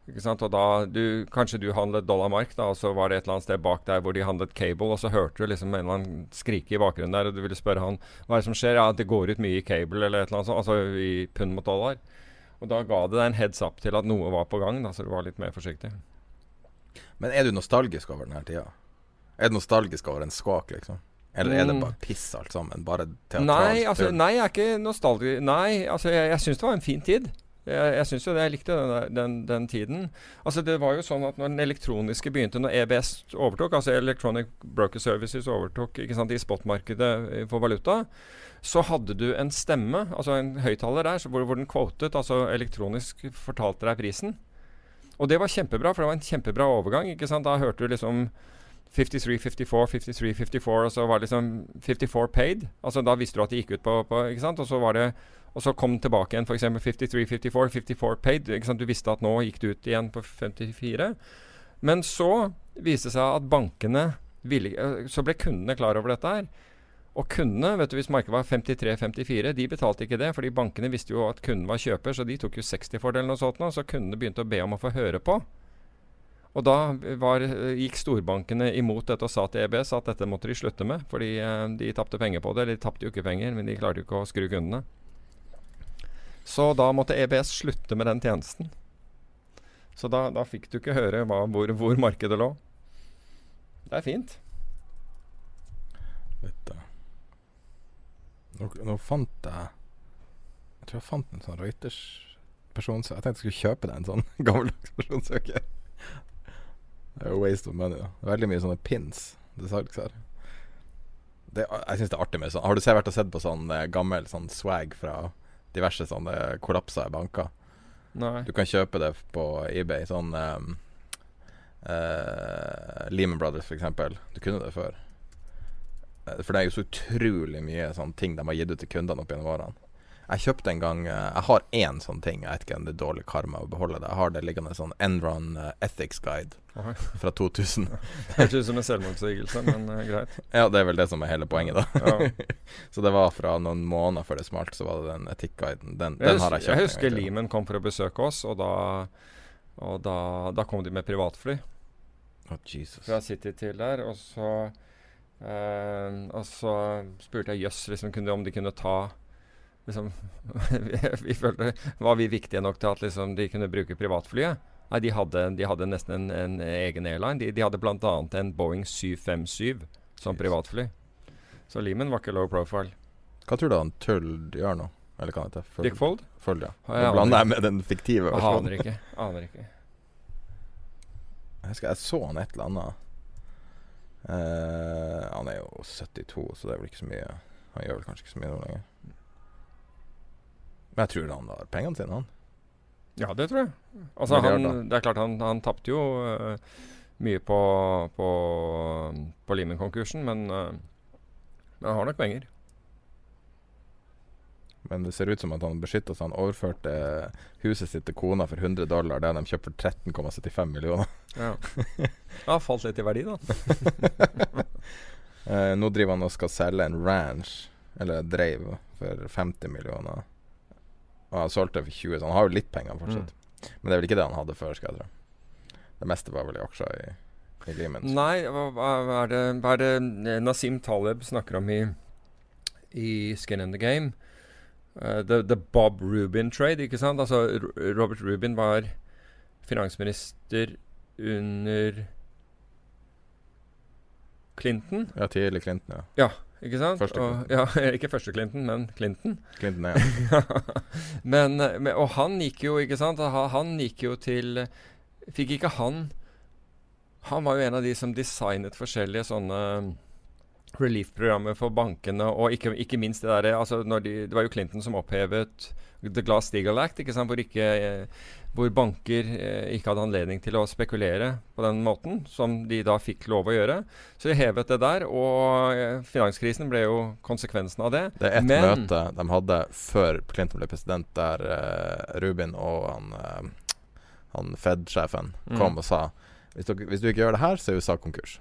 Og da, du, Kanskje du handlet dollarmark, da, og så var det et eller annet sted bak der hvor de handlet cable, og så hørte du liksom en eller annen skrike i bakgrunnen der, og du ville spørre han hva er det som skjer. Ja, det går ut mye i cable eller et eller annet sånt, altså i pund mot dollar. Og da ga det deg en heads up til at noe var på gang, da, så du var litt mer forsiktig. Men er du nostalgisk over denne tida? Er du nostalgisk over en skvak, liksom? Eller er det bare piss alt sammen? Bare teatralsk Nei, altså, nei, jeg er ikke nostalgisk. Nei, altså, jeg, jeg syns det var en fin tid. Jeg, jeg synes jo det, jeg likte den, den, den tiden. Altså, det var jo sånn at når den elektroniske begynte, når EBS overtok, altså Electronic Broker Services overtok ikke sant, i spotmarkedet eh, for valuta, så hadde du en stemme, altså en høyttaler der, hvor, hvor den quotet, altså elektronisk fortalte deg prisen. Og det var kjempebra, for det var en kjempebra overgang. ikke sant? Da hørte du liksom 53, 54, 53, 54, og så var det liksom 54 paid. Altså Da visste du at det gikk ut på, på ikke sant? Og så var det og så kom tilbake igjen, f.eks. 53, 54, 54 paid. Du visste at nå gikk det ut igjen på 54. Men så viste det seg at bankene ville eh, Så ble kundene klar over dette her. Og kundene, vet du, hvis markedet var 53-54, de betalte ikke det, fordi bankene visste jo at kunden var kjøper, så de tok jo 60-fordelen og sånt, så kundene begynte å be om å få høre på. Og da var, gikk storbankene imot dette og sa til EBS at dette måtte de slutte med, fordi eh, de tapte penger på det. Eller de tapte jo ikke penger, men de klarte jo ikke å skru kundene. Så da måtte EBS slutte med den tjenesten. Så da, da fikk du ikke høre hva, hvor, hvor markedet lå. Det er fint. Uh, nå, nå fant jeg Jeg tror jeg fant en sånn Reuters personsøker. Jeg tenkte jeg skulle kjøpe deg en sånn gammeldags personsøker. Det er jo waste of money, da. Veldig mye sånne pins det salgs her. Det, jeg syns det er artig med sånn Har du vært og sett på sånn eh, gammel sånn swag fra diverse sånne kollapsa banker? Nei. Du kan kjøpe det på eBay. Sånn um, uh, Lehman Brothers, for eksempel. Du kunne det før. Eh, For det er jo så utrolig mye sånne ting de har gitt ut til kundene opp gjennom årene. Jeg kjøpte en gang eh, Jeg har én sånn ting. Jeg vet ikke om det er dårlig karma å beholde det. Jeg har det liggende sånn Enron eh, Ethics Guide Oi. fra 2000. Høres ut som en selvmotsigelse, men uh, greit. ja, det er vel det som er hele poenget, da. Ja. så det var fra noen måneder før det smalt, så var det den etikkguiden. Den, den har jeg kjøpt. jeg husker Limen. Kom for å besøke oss, og da, og da, da kom de med privatfly Å, Jesus. fra City til der. Og så, uh, og så spurte jeg jøss liksom, om de kunne ta liksom, vi, vi følte Var vi viktige nok til at liksom, de kunne bruke privatflyet? Nei, de hadde, de hadde nesten en, en egen airline. De, de hadde bl.a. en Boeing 757 som privatfly. Så Lehman var ikke low profile. Hva tror du han Tull gjør nå? Eller hva heter? Dick Fold? Fold, ja. Ah, deg blander jeg med den fiktive versjonen. Aner ikke. Aner ikke. Jeg husker jeg så han et eller annet. Uh, han er jo 72, så det er vel ikke så mye Han gjør vel kanskje ikke så mye nå lenger. Men jeg tror han har pengene sine, han. Ja, det tror jeg. Altså, han, det er klart, han, han tapte jo uh, mye på, på, på Lehman-konkursen, men, uh, men han har nok penger. Men det ser ut som at han beskytta seg. Han overførte huset sitt til kona for 100 dollar, det de kjøpte for 13,75 millioner. Ja. ja, falt litt i verdi, da. eh, nå driver han og skal selge en ranch, eller dreiv, for 50 millioner. Og han solgte for 20, så han har jo litt penger fortsatt. Mm. Men det er vel ikke det han hadde før, skal jeg tro. Det meste var vel i aksjer i, i Lehman. Nei, hva, er det, hva er det Nasim Taleb snakker om i, i Skin in the Game? Uh, the, the, Bob Rubin trade, ikke sant? Altså, Robert Rubin var finansminister under Clinton. Ja, tidlig Clinton, ja. Ja, ikke sant? Første og, ja, ikke første Clinton, men Clinton. Clinton, ja. men, men, og han gikk jo, ikke sant? Han gikk jo til Fikk ikke han Han var jo en av de som designet forskjellige sånne relief-programmer for bankene, og ikke, ikke minst det derre altså de, Det var jo Clinton som opphevet The Glass-Steagall Act, ikke sant? Hvor, ikke, eh, hvor banker eh, ikke hadde anledning til å spekulere på den måten, som de da fikk lov å gjøre. Så de hevet det der, og eh, finanskrisen ble jo konsekvensen av det. Det er ett møte de hadde før Clinton ble president, der Rubin og han, han Fed-sjefen mm. kom og sa hvis du, hvis du ikke gjør det her, så er USA konkurs.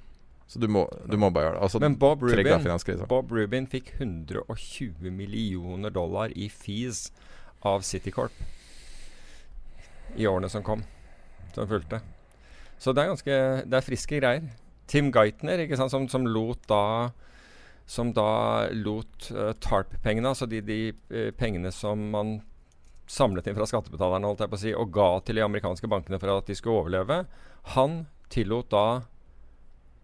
Så du må, du må bare gjøre det. Altså, Men Bob Rubin, Bob Rubin fikk 120 millioner dollar i fees av Citycorp i årene som kom, som fulgte. Så det er ganske Det er friske greier. Tim Geithner, ikke sant, som, som lot da som da lot uh, TARP-pengene, altså de, de uh, pengene som man samlet inn fra skattebetalerne holdt jeg på å si, og ga til de amerikanske bankene for at de skulle overleve, han tillot da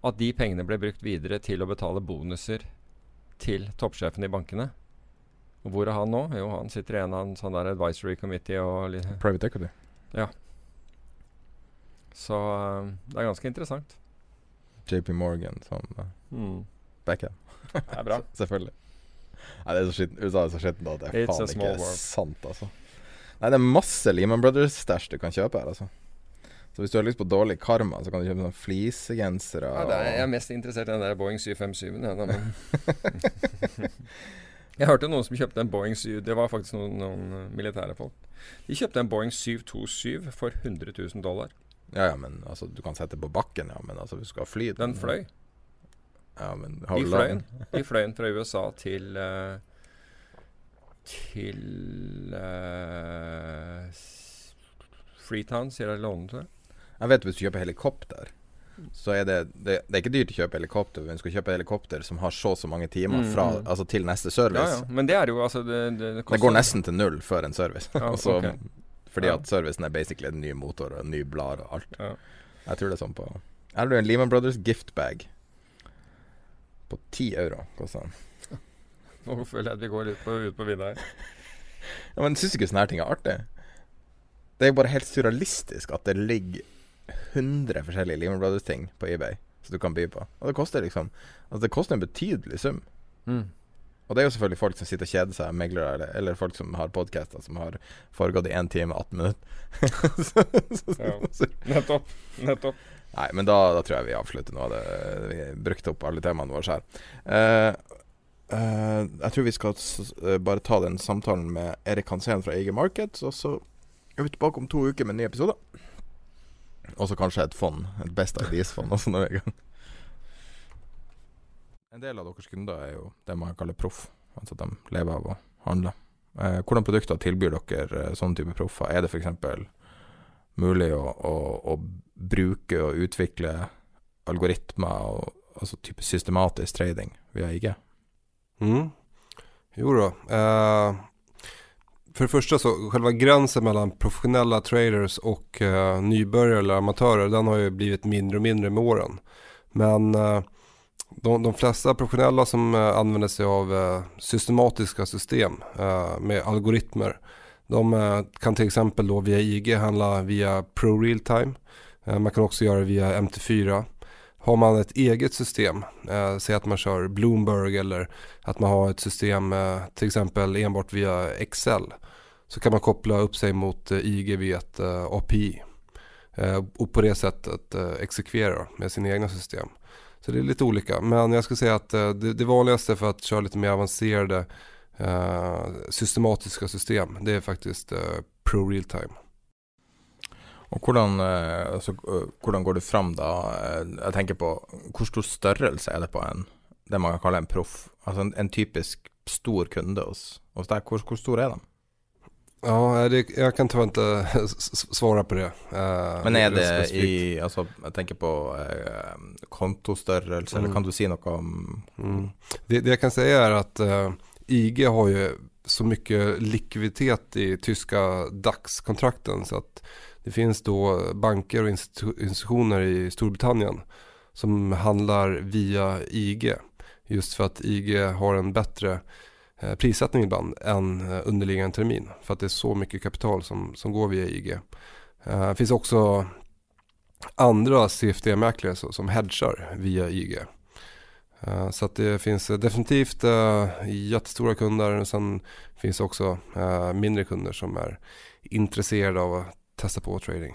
at de pengene ble brukt videre til å betale bonuser til toppsjefen i bankene. Og hvor er han nå? Jo, han sitter i en av en sånn der advisory committee og Private equity. Ja. Så uh, det er ganske interessant. JP Morgan som uh, mm. backhand. det er bra. Selvfølgelig. Nei, det er så skitten, USA er så skittent at det er faen ikke world. sant, altså. Nei, det er masse Lehman Brothers-stæsj du kan kjøpe her, altså. Så hvis du har lyst på dårlig karma, så kan du kjøpe sånn flisegensere. Ja, jeg er mest interessert i den der Boeing 757. Jeg hørte noen som kjøpte en Boeing 7 Det var faktisk noen, noen uh, militære folk. De kjøpte en Boeing 727 for 100 000 dollar. Ja, ja, men altså, du kan sette på bakken, ja. Men altså, du skal fly Den fløy. Ja, men har de, fløy, de fløy den fra USA til uh, Til uh, Freetown, Sierra Leone, tror jeg. Jeg vet hvis du kjøper helikopter, så er det, det, det er ikke dyrt å kjøpe helikopter, men du skal kjøpe helikopter som har så og så mange timer fra, mm. altså til neste service. Ja, ja. Men det er jo altså Det, det, går nesten til null før en service. Ja, altså, okay. Fordi at servicen er basically en ny motor og en ny blad og alt. Jeg tror det er sånn på Her har du en Lehman Brothers giftbag på ti euro. Koster den. Nå føler jeg at vi går litt på, ut på vidda her. ja, men syns du ikke sånne her ting er artig? Det er jo bare helt surrealistisk at det ligger 100 forskjellige Lehman Brothers-ting på eBay som du kan by på. Og det koster liksom Altså det koster en betydelig sum. Mm. Og det er jo selvfølgelig folk som sitter og kjeder seg, meglere, eller, eller folk som har podcaster som har foregått i 1 time og 18 minutter. så, så, ja. Nettopp. Nettopp. Nei, men da, da, tror jeg vi avslutter nå. Det, vi brukte opp alle temaene våre her. Uh, uh, jeg tror vi skal uh, bare ta den samtalen med Erik Hansen fra Eige Markets, og så er vi tilbake om to uker med en ny episode. Og så kanskje et fond. Et Best Ideas-fond også når vi er i gang. En del av deres kunder er jo det man kaller proff. Altså at de lever av å handle. Eh, hvordan produkter tilbyr dere eh, sånne type proffer? Er det f.eks. mulig å, å, å, bruke og utvikle algoritmer og altså type systematisk trading via IG? Mm. Jo da. Eh, för det första så, själva gränsen mellan professionella traders och uh, nybörjare eller amatörer, den har ju blivit mindre och mindre med åren. Men uh, de, de, flesta professionella som uh, använder sig av uh, systematiska system med algoritmer, de kan till exempel då via IG handla via Pro Real Time. man kan också göra det via MT4. Har man ett eget system, eh, säg att man kör Bloomberg eller att man har ett system eh, till exempel enbart via Excel så kan man koppla upp sig mot eh, IG via ett eh, API. Og och på det sättet eh, exekvera med sina egna system. Så det är lite olika. Men jag skulle säga att det, vanligaste för att köra lite mer avancerade systematiska system det är faktiskt Pro Real Time. Og hvordan, altså, hvordan, går du fram da? Jeg tenker på hvor stor størrelse er det på en det man kan kalle en proff? Altså en, en typisk stor kunde hos, hos deg. Hvor, hvor stor er de? Ja, det, jag kan tyvärr inte svara på det. Uh, Men är det, i, alltså jag tänker på uh, kontostörrelse, mm. eller kan du säga något om? Mm. Det, det, jag kan säga är att uh, eh, IG har ju så mycket likviditet i tyska DAX-kontrakten så att det finns då banker och institutioner i Storbritannien som handlar via IG. Just för att IG har en bättre Eh, prissättning ibland än eh, underliggande termin. För att det är så mycket kapital som, som går via IG. Eh, det finns också andra CFD-mäklare som hedgar via IG. Så att det finns definitivt jättestora kunder och sen finns också mindre kunder som är intresserade av att testa på trading.